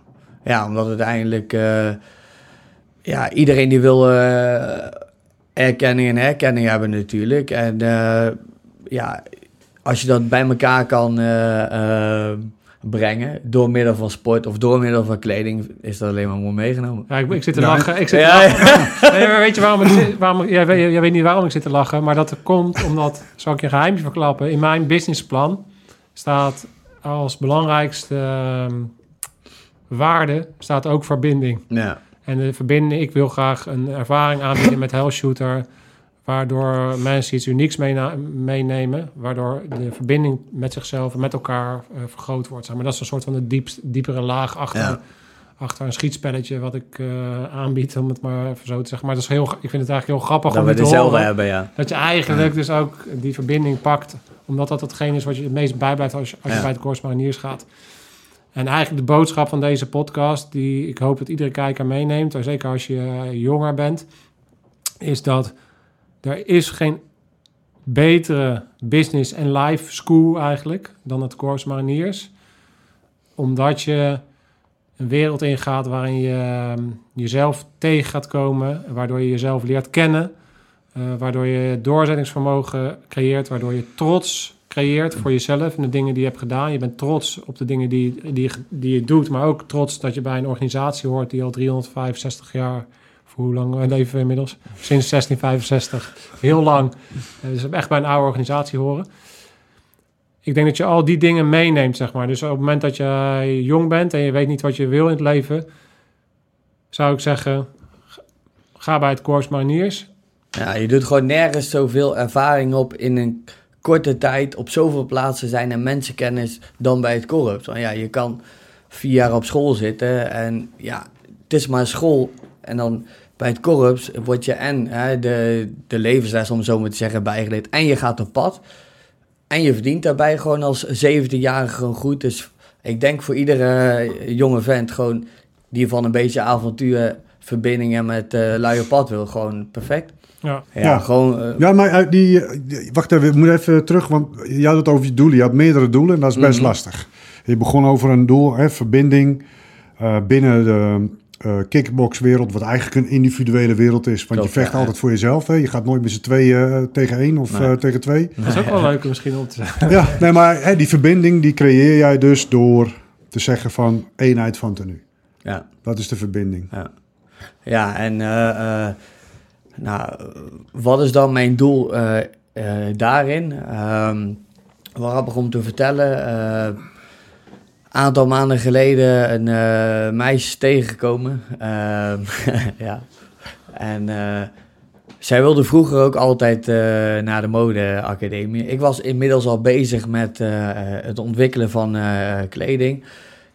ja omdat uiteindelijk... eh, ja, iedereen die wil erkenning en herkenning hebben natuurlijk. En ja, als je dat bij elkaar kan... brengen. Door middel van sport of door middel van kleding is dat alleen maar mooi meegenomen. Ja, ik, ik zit te Ja, lachen. Ik zit te Ja, lachen. *laughs* Nee, maar weet je waarom ik zit- waarom, jij, weet, jij weet niet waarom ik zit te lachen, maar dat komt omdat, zal ik je een geheimje verklappen, in mijn businessplan staat als belangrijkste ehm, waarde staat ook verbinding. Ja, En de verbinding, ik wil graag een ervaring aanbieden met *laughs* Hell Shooter, waardoor mensen iets unieks meenemen, waardoor de verbinding met zichzelf en met elkaar eh, vergroot wordt. Zeg maar dat is een soort van de diepst, diepere laag achter, Ja. achter een schietspelletje wat ik eh, aanbied, om het maar even zo te zeggen. Maar dat is heel, ik vind het eigenlijk heel grappig dat om we dit te dezelfde horen. hebben, ja. Dat je eigenlijk dus ook die verbinding pakt. Omdat dat hetgeen is wat je het meest bijblijft als, je- als je Ja. bij de Corps Mariniers gaat. En eigenlijk de boodschap van deze podcast, die ik hoop dat iedere kijker meeneemt, en zeker als je eh, jonger bent, is dat er is geen betere business en life school eigenlijk dan het Corps Mariniers. Omdat je een wereld ingaat waarin je ehm, jezelf tegen gaat komen, waardoor je jezelf leert kennen, eh, waardoor je doorzettingsvermogen creëert, waardoor je trots creëert voor jezelf en de dingen die je hebt gedaan. Je bent trots op de dingen die, die, die je doet, maar ook trots dat je bij een organisatie hoort die al 365 jaar, voor hoe lang leven we inmiddels? Sinds 1665, heel lang. Eh, dus echt bij een oude organisatie horen. Ik denk dat je al die dingen meeneemt, zeg maar. Dus op het moment dat je jong bent en je weet niet wat je wil in het leven, zou ik zeggen, ga bij het Corps Mariniers. Ja, je doet gewoon nergens zoveel ervaring op in een korte tijd op zoveel plaatsen zijn en mensenkennis dan bij het korps. Want ja, je kan vier jaar op school zitten en ja, het is maar school. En dan bij het korps word je en hè, de, de levensles, om het zo maar te zeggen, bijgeleerd. En je gaat op pad. En je verdient daarbij gewoon als 17-jarige gewoon goed. Dus ik denk voor iedere jonge vent gewoon die van een beetje avontuur verbindingen met uh, lui op pad wil, gewoon perfect. Ja. Ja, Ja. gewoon... eh, Ja, maar uit die, eh, die- wacht even, ik moet even terug, want je had het over je doelen. Je had meerdere doelen en dat is best Mhm. lastig. Je begon over een doel, hè, verbinding eh, binnen de eh kickboxwereld, wat eigenlijk een individuele wereld is. Want Klopt, je vecht ja, altijd voor jezelf. Hè. Je gaat nooit met z'n tweeën eh, tegen één of Nee. eh, tegen twee. Dat is ook wel leuk misschien om te zeggen. *laughs* ja, nee, maar hè, die verbinding die creëer jij dus door te zeggen van eenheid van tenue. ja. Dat is de verbinding. Ja, en eh, eh, nou, wat is dan mijn doel eh, eh, daarin? Ehm wel grappig om te vertellen. Aantal maanden geleden een eh, meisje tegengekomen. Ehm, *laughs* ja. En eh, zij wilde vroeger ook altijd eh, naar de modeacademie. Ik was inmiddels al bezig met het ontwikkelen van kleding.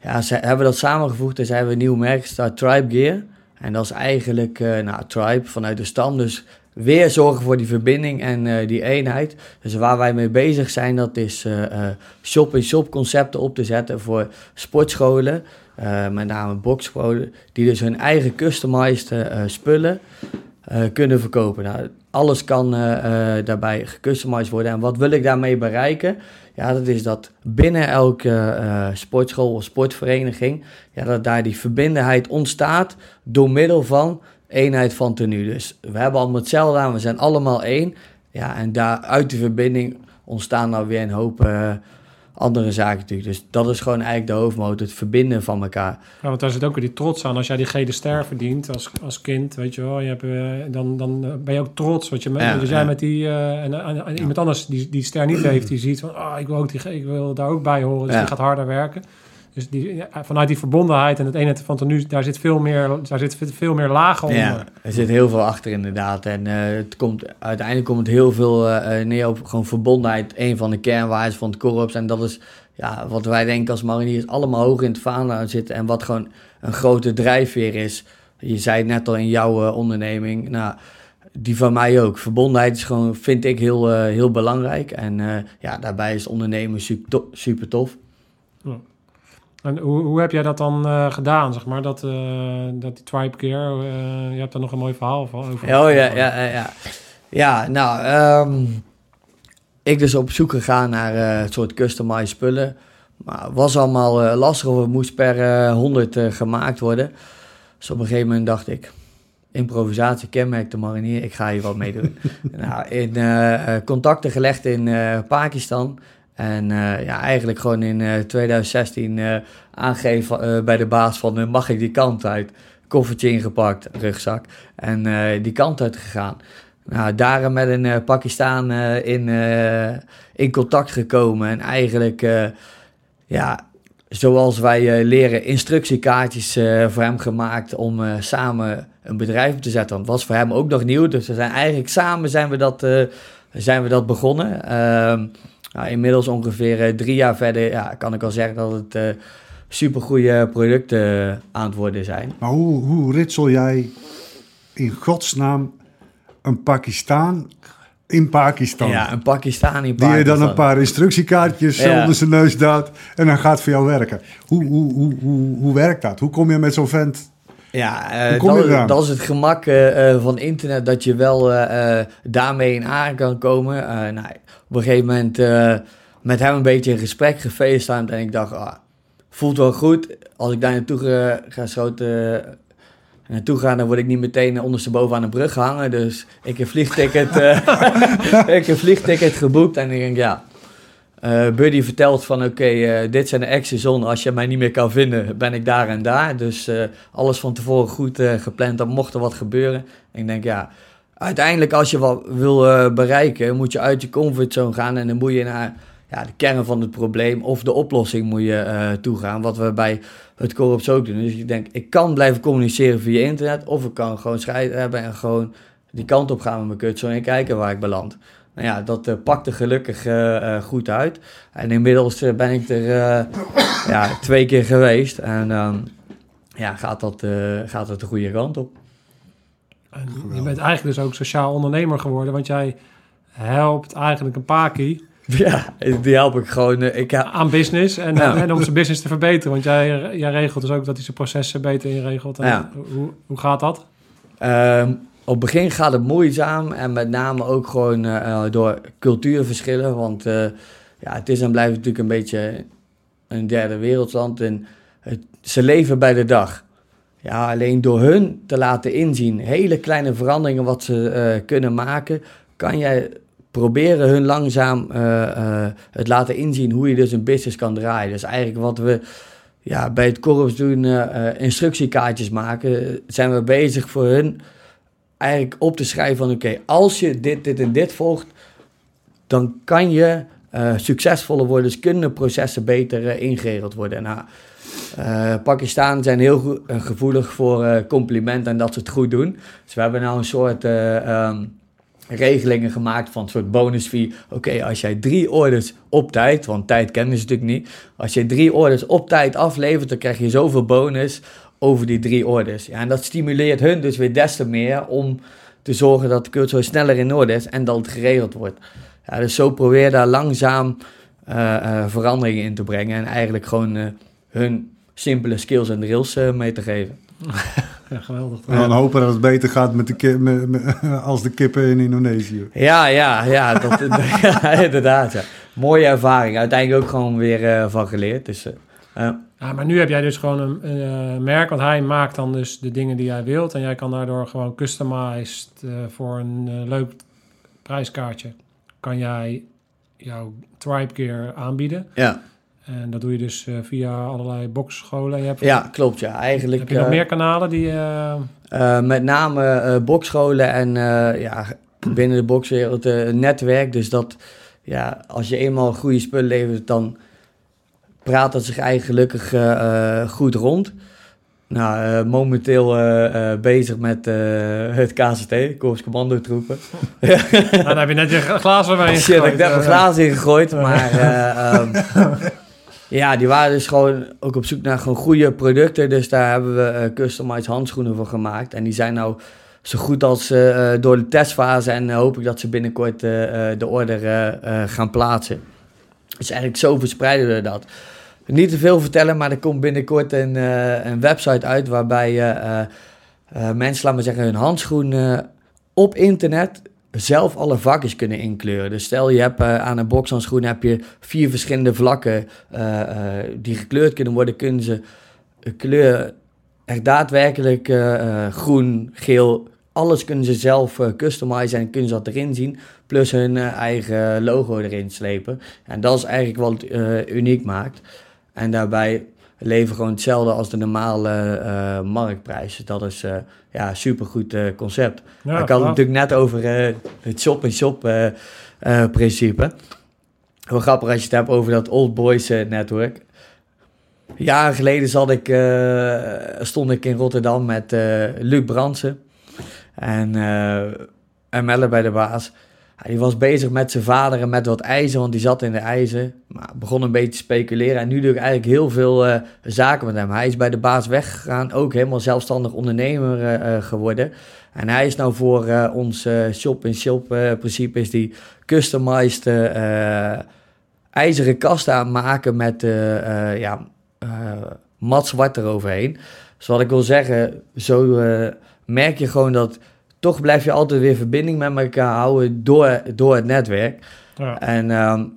Ja, ze hebben dat samengevoegd en ze hebben een nieuw merk gestart, Tribe Gear. En dat is eigenlijk, nou, Tribe vanuit de stam. Dus weer zorgen voor die verbinding en eh, die eenheid. Dus waar wij mee bezig zijn, dat is eh, eh, shop-in-shop concepten op te zetten voor sportscholen. met name boxscholen, die dus hun eigen customized spullen kunnen verkopen. Nou, alles kan daarbij gecustomized worden. En wat wil ik daarmee bereiken? Ja, dat is dat binnen elke sportschool of sportvereniging, ja, dat daar die verbindenheid ontstaat door middel van eenheid van tenue. Dus we hebben allemaal hetzelfde aan, we zijn allemaal één. Ja, en daar uit die verbinding ontstaan dan weer een hoop eh, andere zaken natuurlijk. Dus dat is gewoon eigenlijk de hoofdmoot, het verbinden van elkaar. Ja, want daar zit ook weer die trots aan. Als jij die gele ster verdient als, als kind, weet je wel, je hebt, eh, dan, dan ben je ook trots. Wat je Ja, jij ja. met die, eh, en, en- en iemand anders die die ster niet heeft, die ziet van, ah, ik wil, ook die, ik wil daar ook bij horen. Dus die gaat harder werken. Dus die, ja, vanuit die verbondenheid en het eenheid van tenue, daar zit veel meer, daar zit veel meer lagen onder. Ja, er zit heel veel achter inderdaad. En eh, het komt, uiteindelijk komt het heel veel eh, eh, neer op gewoon verbondenheid. Een van de kernwaarden van het korps. En dat is ja, wat wij denken als mariniers allemaal hoog in het vaandel zitten. En wat gewoon een grote drijfveer is. Je zei het net al in jouw onderneming. Nou, die van mij ook. Verbondenheid is gewoon, vind ik, heel, heel belangrijk. En ja, daarbij is ondernemen super, to- super tof. En hoe, hoe heb jij dat dan eh, gedaan, zeg maar, dat, eh, dat die tribe care, eh, je hebt daar nog een mooi verhaal van over. Oh ja, ja, ja. Ja, ja nou, ehm, ik dus op zoek gegaan naar een soort customized spullen. Maar het was allemaal lastig, of het moest per eh, 100 eh, gemaakt worden. Dus op een gegeven moment dacht ik, improvisatie kenmerkt de marinier, ik ga hier wat mee doen. *laughs* nou, in contacten gelegd in Pakistan. En eh, ja, eigenlijk gewoon in eh, 2016 eh, aangeven eh, bij de baas van eh, mag ik die kant uit? Koffertje ingepakt, rugzak. En eh, die kant uit gegaan. Nou, daar met een eh Pakistan eh, in, eh, in contact gekomen. En eigenlijk, eh, ja, zoals wij eh, leren, instructiekaartjes eh, voor hem gemaakt om eh, samen een bedrijf op te zetten. Het was voor hem ook nog nieuw. Dus we zijn eigenlijk samen zijn we dat, eh, zijn we dat begonnen. Nou, inmiddels ongeveer eh, drie jaar verder ja, kan ik al zeggen dat het eh supergoeie producten eh, aan het worden zijn. Maar hoe, hoe ritsel jij in godsnaam een Pakistan in Pakistan? Ja, een Pakistani Die je dan Pakistan. een paar instructiekaartjes Ja. onder zijn neus duwt en dan gaat voor jou werken. Hoe, hoe, hoe, hoe, hoe werkt dat? Hoe kom je met zo'n vent? Ja, eh, dat, dat is het gemak eh, eh, van internet, dat je wel daarmee in aan kan komen. Nou, op een gegeven moment met hem een beetje in gesprek gefacetimed en ik dacht, ah, voelt wel goed. Als ik daar naartoe ga schoten, naartoe ga, dan word ik niet meteen ondersteboven aan een brug gehangen. Dus ik heb vliegticket, *laughs* ik heb een vliegticket geboekt en ik denk, ja... Eh, Buddy vertelt van oké, eh, dit zijn de extra zones. Als je mij niet meer kan vinden, ben ik daar en daar. Dus eh, alles van tevoren goed gepland. Dan mocht er wat gebeuren. En ik denk ja, uiteindelijk als je wat wil bereiken, moet je uit je comfortzone gaan. En dan moet je naar ja, de kern van het probleem of de oplossing moet je eh toe gaan. Wat we bij het Corrupt ook doen. Dus ik denk, ik kan blijven communiceren via internet. Of ik kan gewoon scheid hebben en gewoon die kant op gaan met mijn kutsel en kijken waar ik beland. Nou ja, dat eh, pakte gelukkig eh, eh, goed uit. En inmiddels ben ik er ja, twee keer geweest. En ehm, ja, gaat dat, gaat dat de goede kant op. En je bent eigenlijk dus ook sociaal ondernemer geworden, want jij helpt eigenlijk een paki Ja, die help ik gewoon. ik, ja, aan business en, Ja. en om zijn business te verbeteren. Want jij, jij regelt dus ook dat hij zijn processen beter inregelt. En Ja. hoe, hoe gaat dat? Ehm, op het begin gaat het moeizaam en met name ook gewoon eh, eh, door cultuurverschillen. Want eh, ja, het is en blijft natuurlijk een beetje een derde wereldland en het, ze leven bij de dag. Ja, alleen door hun te laten inzien, hele kleine veranderingen wat ze kunnen maken, kan jij proberen hun langzaam het laten inzien hoe je dus een business kan draaien. Dus eigenlijk wat we ja, bij het Corps doen, instructiekaartjes maken, zijn we bezig voor hun eigenlijk op te schrijven van oké, als je dit, dit en dit volgt, dan kan je eh, succesvoller worden, dus kunnen processen beter eh, ingeregeld worden. Nou, eh, Pakistan zijn heel gevoelig voor complimenten en dat ze het goed doen. Dus we hebben nou een soort eh, ehm, regelingen gemaakt van een soort bonus fee. Oké, als jij drie orders op tijd, want tijd kennen ze natuurlijk niet. Als je drie orders op tijd aflevert, dan krijg je zoveel bonus over die drie orders. Ja, en dat stimuleert hun dus weer des te meer om te zorgen dat de cultuur sneller in orde is en dat het geregeld wordt. Ja, dus zo probeer daar langzaam eh, eh, veranderingen in te brengen en eigenlijk gewoon eh, hun simpele skills en drills mee te geven. Ja, *laughs* geweldig. En dan hopen dat het beter gaat met de ki- met- met- *laughs* als de kippen in Indonesië. Ja, ja, ja, dat, *laughs* ja, inderdaad. Ja. Mooie ervaring. Uiteindelijk ook gewoon weer eh, van geleerd. Dus, Ja, maar nu heb jij dus gewoon een, een, eh, merk, want hij maakt dan dus de dingen die jij wilt. En jij kan daardoor gewoon customized eh, voor een eh, leuk prijskaartje, kan jij jouw tribe gear aanbieden. ja. En dat doe je dus via allerlei boxscholen. Je hebt, ja, klopt. Ja. Eigenlijk, heb je nog meer kanalen die... met name bokscholen en ja, binnen de bokswereld een netwerk. Dus dat ja, als je eenmaal goede spullen levert, dan praat dat zich eigenlijk gelukkig eh, eh, goed rond. Nou, eh, momenteel bezig met het KCT, Korps Commandotroepen. *laughs* nou, dan heb je net je glazen bij Shit, ik heb mijn glazen ingegooid, maar eh, ehm, *laughs* ja, die waren dus gewoon ook op zoek naar gewoon goede producten. Dus daar hebben we customized handschoenen voor gemaakt. En die zijn nou zo goed als door de testfase en hoop ik dat ze binnenkort de order gaan plaatsen. Dus eigenlijk zo verspreiden we dat. Niet te veel vertellen, maar er komt binnenkort een, uh, een website uit waarbij uh, mensen, laten we zeggen, hun handschoenen op internet zelf alle vakjes kunnen inkleuren. Dus stel je hebt aan een bokshandschoen heb je vier verschillende vlakken die gekleurd kunnen worden, kunnen ze kleur echt daadwerkelijk groen, geel, alles kunnen ze zelf customizen en kunnen ze dat erin zien. Plus hun eigen logo erin slepen. En dat is eigenlijk wat het uniek maakt. En daarbij leven gewoon hetzelfde als de normale marktprijs. Dat is ja, een supergoed concept. Ja, ik had het natuurlijk net over het shop-in-shop principe. Wel grappig als je het hebt over dat Old Boys network. Jaren geleden zat ik, stond ik in Rotterdam met Luc Bransen. En, uh, en Melle bij de baas. Hij was bezig met zijn vader en met wat ijzer, want die zat in de ijzer. Maar begon een beetje te speculeren. En nu doe ik eigenlijk heel veel uh, zaken met hem. Hij is bij de baas weggegaan, ook helemaal zelfstandig ondernemer uh, geworden. En hij is nou voor ons shop-in-shop principe is die customized ijzeren kasten aan maken met ja, mat zwart eroverheen. Dus wat ik wil zeggen, zo merk je gewoon dat toch blijf je altijd weer verbinding met elkaar houden door, door het netwerk. Ja. En um,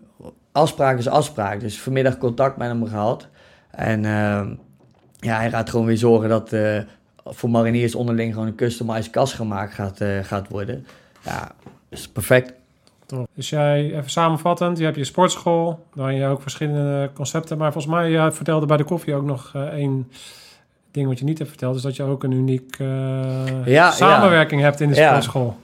afspraak is afspraak. Dus vanmiddag contact met hem gehad. En uh, ja, hij gaat gewoon weer zorgen dat uh, voor mariniers onderling gewoon een customized kast gemaakt gaat, uh, gaat worden. Ja, is perfect. Top. Dus jij, even samenvattend, je hebt je sportschool, waarin je ook verschillende concepten, maar volgens mij, je vertelde bij de koffie ook nog één ding wat je niet hebt verteld, is dat je ook een uniek uh, samenwerking hebt in de sportschool.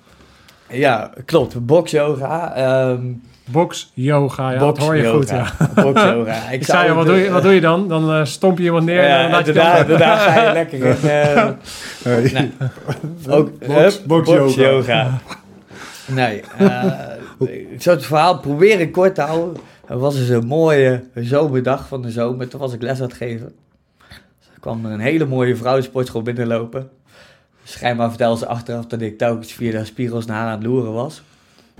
Ja, klopt. Box yoga. Um, box yoga, ja, box dat hoor je goed. Ja. Box yoga. *laughs* Ik, Ik zei, wat, doe je, wat doe je dan? Dan uh, stomp je iemand neer ja, en dan daarna, ga je *laughs* lekker in. Uh, nee. *laughs* Ook, box, box, box yoga. yoga. Nee, ik zou het verhaal proberen kort te houden. Het was dus een mooie zomerdag van de zomer. Toen was ik les aan het geven kwam er een hele mooie vrouwensportschool binnenlopen. Schijnbaar vertelde ze achteraf dat ik telkens via de spiegels naar haar aan het loeren was.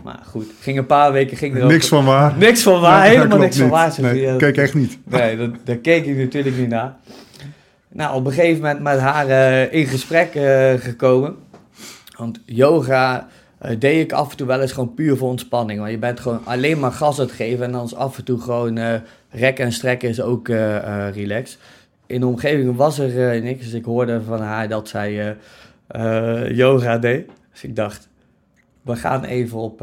Maar goed, ging een paar weken ging er Niks van waar. Niks van waar, helemaal niks van waar. Nee, kijk echt niet. Nee, daar keek ik natuurlijk niet naar. Nou, op een gegeven moment met haar uh, in gesprek uh, gekomen. Want yoga uh, deed ik af en toe wel eens gewoon puur voor ontspanning. Want je bent gewoon alleen maar gas aan het geven. En dan is af en toe gewoon rekken en strekken is ook relaxed in de omgeving was er uh, niks. Dus ik hoorde van haar dat zij uh, yoga deed. Dus ik dacht, we gaan even op,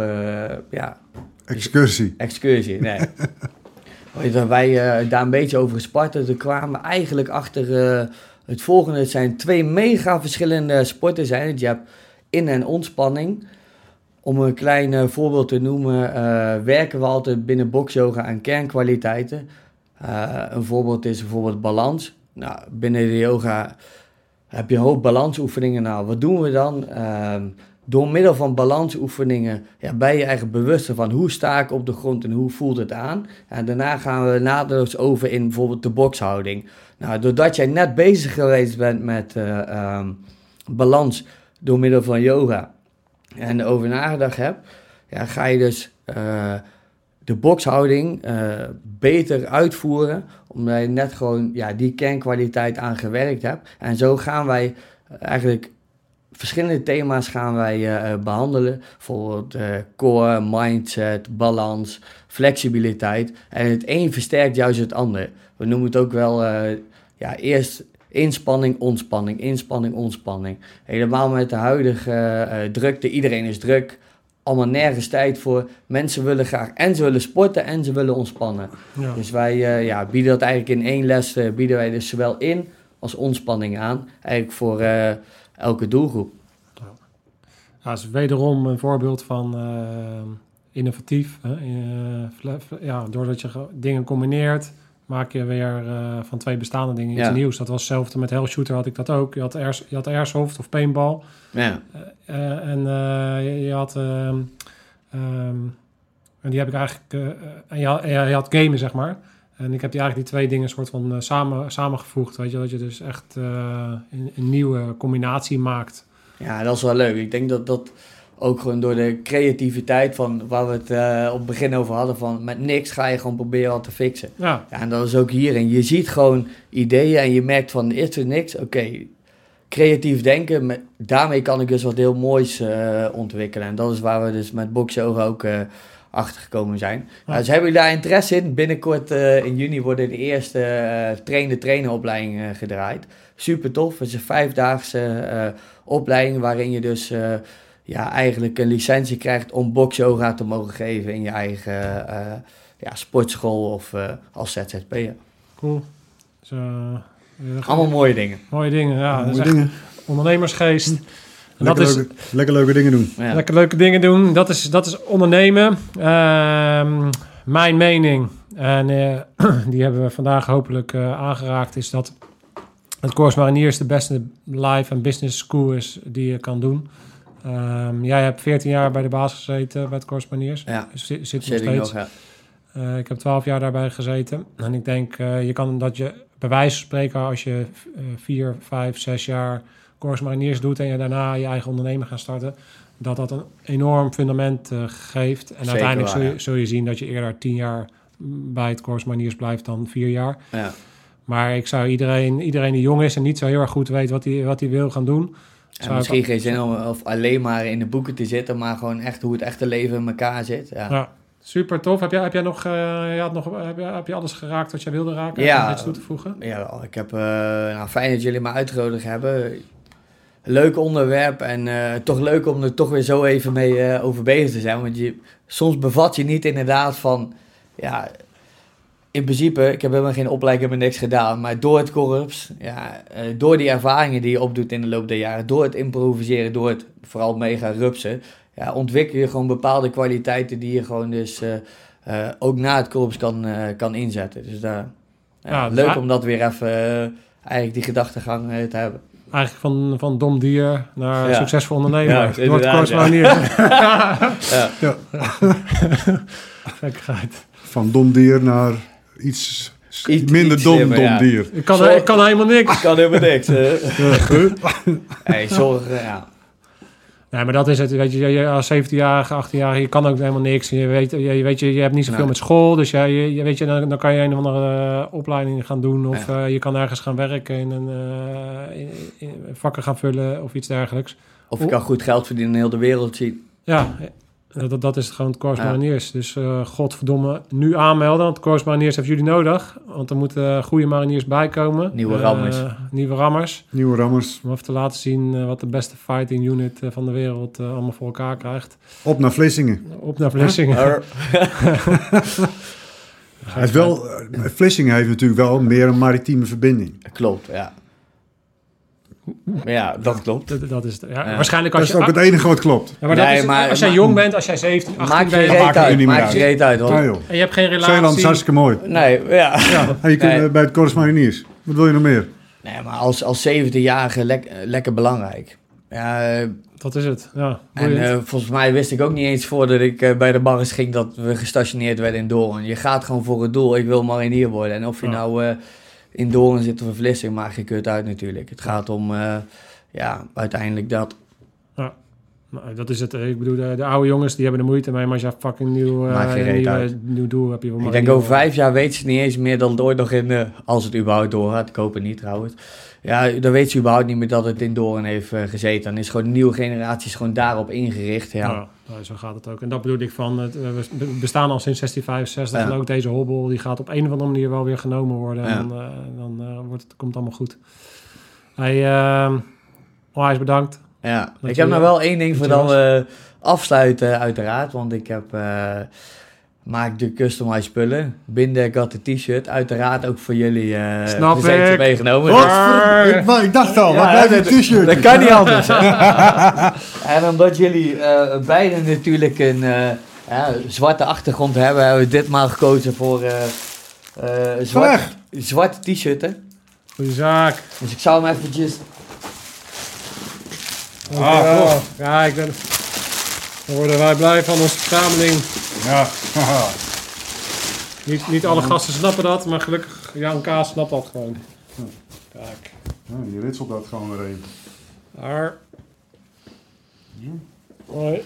ja... Excursie. Excursie, nee. *laughs* wij daar een beetje over gesparten. Toen kwamen we eigenlijk achter het volgende. Het zijn twee mega verschillende sporten. Zijn Je hebt in- en ontspanning. Om een klein voorbeeld te noemen, werken we altijd binnen boxyoga aan kernkwaliteiten. Uh, een voorbeeld is bijvoorbeeld balans. Nou, binnen de yoga heb je een hoop balansoefeningen. Nou, wat doen we dan? Uh, door middel van balansoefeningen ja, ben je eigenlijk bewuster van hoe sta ik op de grond en hoe voelt het aan. En daarna gaan we naadloos over in bijvoorbeeld de bokshouding. Nou, doordat jij net bezig geweest bent met uh, balans door middel van yoga en erover nagedacht hebt, ja, ga je dus uh, de bokshouding uh, beter uitvoeren, omdat je net gewoon ja, die kernkwaliteit aan gewerkt hebt. En zo gaan wij eigenlijk verschillende thema's gaan wij uh, behandelen. Bijvoorbeeld uh, core, mindset, balans, flexibiliteit. En het een versterkt juist het ander. We noemen het ook wel ja, eerst inspanning, ontspanning, inspanning, ontspanning. Helemaal met de huidige drukte. Iedereen is druk allemaal nergens tijd voor. Mensen willen graag en ze willen sporten en ze willen ontspannen. Dus wij uh, ja, bieden dat eigenlijk in één les, uh, bieden wij dus zowel in als ontspanning aan. Eigenlijk voor uh, elke doelgroep. Ja. dat is wederom een voorbeeld van innovatief. Hè? ja, doordat je dingen combineert maak je weer uh, van twee bestaande dingen iets nieuws. Dat was hetzelfde met Hell Shooter had ik dat ook. Je had, airs, je had airsoft of paintball. Ja. Uh, en je, je, had... Um, um, en die heb ik eigenlijk... en je had, je had gamen, zeg maar. En ik heb die eigenlijk die twee dingen soort van samen, samengevoegd. Weet je, dat je dus echt een, een nieuwe combinatie maakt. Ja, dat is wel leuk. Ik denk dat dat ook gewoon door de creativiteit van waar we het uh, op het begin over hadden. Van met niks ga je gewoon proberen wat te fixen. Ja. ja en dat is ook hierin. Je ziet gewoon ideeën en je merkt van is er niks. Oké, creatief denken. Met, daarmee kan ik dus wat heel moois uh, ontwikkelen. En dat is waar we dus met Box ook uh, achtergekomen zijn. Ja. Dus hebben jullie daar interesse in? Binnenkort eh, in juni worden de eerste eh trainer-traineropleidingen gedraaid. Super tof. Het is een vijfdaagse eh, opleiding waarin je dus eh, ja, eigenlijk een licentie krijgt om boxyoga te mogen geven in je eigen eh, ja, sportschool of eh, als ZZP'er. Cool. Dus, eh, Allemaal mooie dingen. mooie dingen. Ja, dat is Mooie echt dingen. ondernemersgeest. En dat Lekker, is leuke, lekker leuke dingen doen. Ja. lekker leuke dingen doen. Dat is, dat is ondernemen. Ehm, mijn mening, en eh, *clears throat* die hebben we vandaag hopelijk eh, aangeraakt, is dat het Corps Mariniers de beste life en business school is die je kan doen. Ehm, jij hebt 14 jaar bij de baas gezeten bij het Corps Mariniers. Ja, Dus zit, zit nog steeds. nog. Ja. Eh, ik heb 12 jaar daarbij gezeten. En ik denk, eh, je kan dat je bij wijze van spreken, als je eh, vier, vijf, zes jaar Corps Mariniers doet en je daarna je eigen onderneming gaat starten, dat dat een enorm fundament eh, geeft. En Zeker uiteindelijk waar, zul, je, zul je zien dat je eerder tien jaar bij het Corps Mariniers blijft dan vier jaar. Ja. Maar ik zou iedereen, iedereen die jong is en niet zo heel erg goed weet wat hij wat hij wil gaan doen, En misschien ik, geen zin om of alleen maar in de boeken te zitten, maar gewoon echt hoe het echte leven in elkaar zit. Ja. ja, super tof. Heb jij, heb jij nog, eh, je had nog heb, je, heb je alles geraakt wat jij wilde raken? Ja. Nog iets toe te voegen? Ja, ik heb, eh, nou, fijn dat jullie me uitgenodigd hebben. Leuk onderwerp en eh, toch leuk om er toch weer zo even mee over bezig te zijn. Want je, soms bevat je niet inderdaad van, ja, in principe, ik heb helemaal geen opleiding, heb niks gedaan. Maar door het korps, ja, eh, door die ervaringen die je opdoet in de loop der jaren, door het improviseren, door het vooral mega rupsen, ja, ontwikkel je gewoon bepaalde kwaliteiten die je gewoon dus eh, eh, ook na het korps kan, eh, kan inzetten. Dus daar, ja, Ja, dus leuk om dat weer even, eigenlijk die gedachtegang te hebben. Eigenlijk van, van dom dier naar Ja. succesvol ondernemer. Ja, Door het Corps ja. Mariniers. *laughs* *laughs* Ja. Ja. Gekkigheid. Van dom dier naar iets, Iets- minder iets dom slimmer, dom ja. dier. Ik kan, Zorg- ik kan helemaal niks. Ik kan helemaal niks. *laughs* hey, zorg, eh, ja. Nee, maar dat is het. Weet je, als 17-jarige, 18-jarige, je kan ook helemaal niks. Je weet, je, weet, je, je hebt niet zoveel Nee. met school. Dus ja, je, je weet je, dan, dan kan je een of andere eh, opleiding gaan doen. Of Ja. eh, je kan ergens gaan werken in een uh, in, in vakken gaan vullen of iets dergelijks. Of je kan goed geld verdienen in heel de wereld zien. Ja, dat, dat is gewoon het Corps Ja. Mariniers. Dus eh godverdomme, nu aanmelden. Want het Corps Mariniers heeft jullie nodig. Want er moeten goede mariniers bijkomen. Nieuwe Eh, rammers. nieuwe rammers. Nieuwe rammers. Om even te laten zien eh, wat de beste fighting unit eh, van de wereld eh, allemaal voor elkaar krijgt. Op naar Vlissingen. Op naar Vlissingen. Het *laughs* is wel, eh, Vlissingen heeft natuurlijk wel meer een maritieme verbinding. klopt, ja. Ja, dat klopt. Dat, dat is het. Ja, Ja. Waarschijnlijk Dat als is je... ook het enige wat klopt. Ja, maar Nee, is, maar- als jij maar- jong bent, als jij 17, 18 Maak je bent... maakt uit, niet maak meer je uit. reet uit. Ja, hoor. joh. En je hebt geen relatie... Zeeland is hartstikke mooi. Nee, ja. *laughs* En je kunt Nee. eh, bij het Corps Mariniers. Wat wil je nog meer? Nee, maar als, als 17-jarige lek- eh, lekker belangrijk. Ja, eh, Dat is het, ja. en eh, volgens mij wist ik ook niet eens voordat ik bij de Barres ging dat we gestationeerd werden in Doorn. Je gaat gewoon voor het doel, ik wil marinier worden. En of je Ja. nou eh, in Doorn zit in Vlissingen, maakt geen kut uit natuurlijk. Het gaat om, eh, ja, uiteindelijk dat. Nou, dat is het. Ik bedoel, de, de oude jongens die hebben er moeite mee, maar als je fucking nieuw, eh, een reet nieuw, doel heb je wel Ik maar denk een over vijf jaar weet ze niet eens meer dat het ooit nog in, eh, als het überhaupt doorgaat, ik hoop het niet trouwens. Ja, dan weet ze überhaupt niet meer dat het in Doorn heeft eh, gezeten. Dan is gewoon de nieuwe generatie is gewoon daarop ingericht. Ja. Ja, nou, zo gaat het ook. En dat bedoel ik van, het, eh, we bestaan al sinds 1665 Ja. en ook deze hobbel, die gaat op een of andere manier wel weer genomen worden. Ja. En dan, eh, dan wordt het, komt het allemaal goed. Hey, ehm onwijs bedankt. Ja, ik je- heb nog wel één ding voor je dan we afsluiten uiteraard. Want ik heb, maak de customized spullen. Binden, ik had de t-shirt. Uiteraard ook voor jullie eh Snap ik. meegenomen. Wat? Dus- Ik, ik dacht al, Ja, wat blijft dat- een t-shirt? Dat kan niet anders. *laughs* en omdat jullie eh beiden natuurlijk een eh, ja, zwarte achtergrond hebben, hebben we ditmaal gekozen voor eh eh, zwart, zwarte t-shirt. hè. Goeie zaak. Dus ik zou hem eventjes... Dankjewel. ja, ik ben... Dan worden wij blij van onze verzameling. Ja. *laughs* Niet, niet alle gasten snappen dat, maar gelukkig Jan Kaas snapt dat gewoon. Kijk. Ja, die ritselt dat gewoon weer een. Daar. Hoi.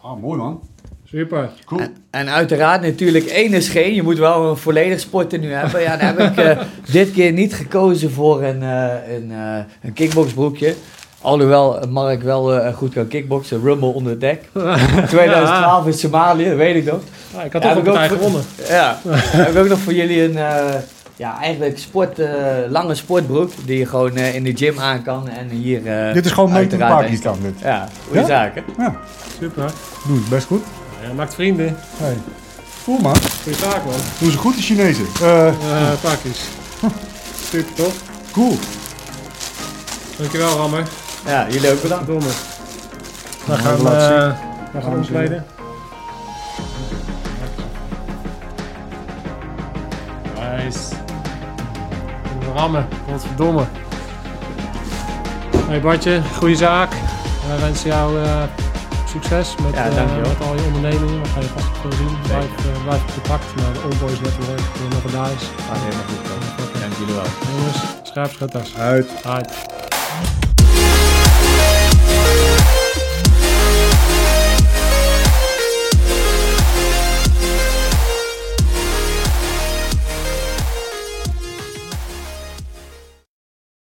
Ah, mooi man. Super. Cool. En, en uiteraard natuurlijk één is geen. Je moet wel een volledig sporten nu hebben. Ja, dan heb ik eh, *laughs* dit keer niet gekozen voor een, eh een, eh een kickboxbroekje. Alhoewel Mark wel eh, goed kan kickboksen, Rumble onder het dek. *laughs* 2012 in Somalië, dat weet ik nog. Ja, ik had Ja, toch heb een ook- gewonnen. Ja, *laughs* heb ik ook nog voor jullie een eh, ja, eigenlijk sport, eh, lange sportbroek die je gewoon eh, in de gym aan kan en hier eh, Dit is gewoon in uiteraard Pakistan, dit. Ja, goede Ja? zaken. Ja, Super. doen het best goed. Ja, maakt vrienden. Hey. Cool man. Goeie zaak, man. Doen ze goed, de Chinezen. Eh, pakjes. *laughs* Super, toch? cool. Dankjewel, Rammer. Ja, jullie ook bedankt. Domme. We Mooi gaan, eh we gaan en omkleden. Nice. Rammen, godverdomme. Hey Bartje, goede zaak. Wij wensen jou eh, succes met, Ja, dankjewel. met al je ondernemingen. We gaan je vast veel zien. Blijf, eh, blijf in contact naar de Old Boys Network. eh, Nog een daar is. Gaat helemaal goed komen. Dank jullie wel. Jongens, scherpschutters. Uit. Uit.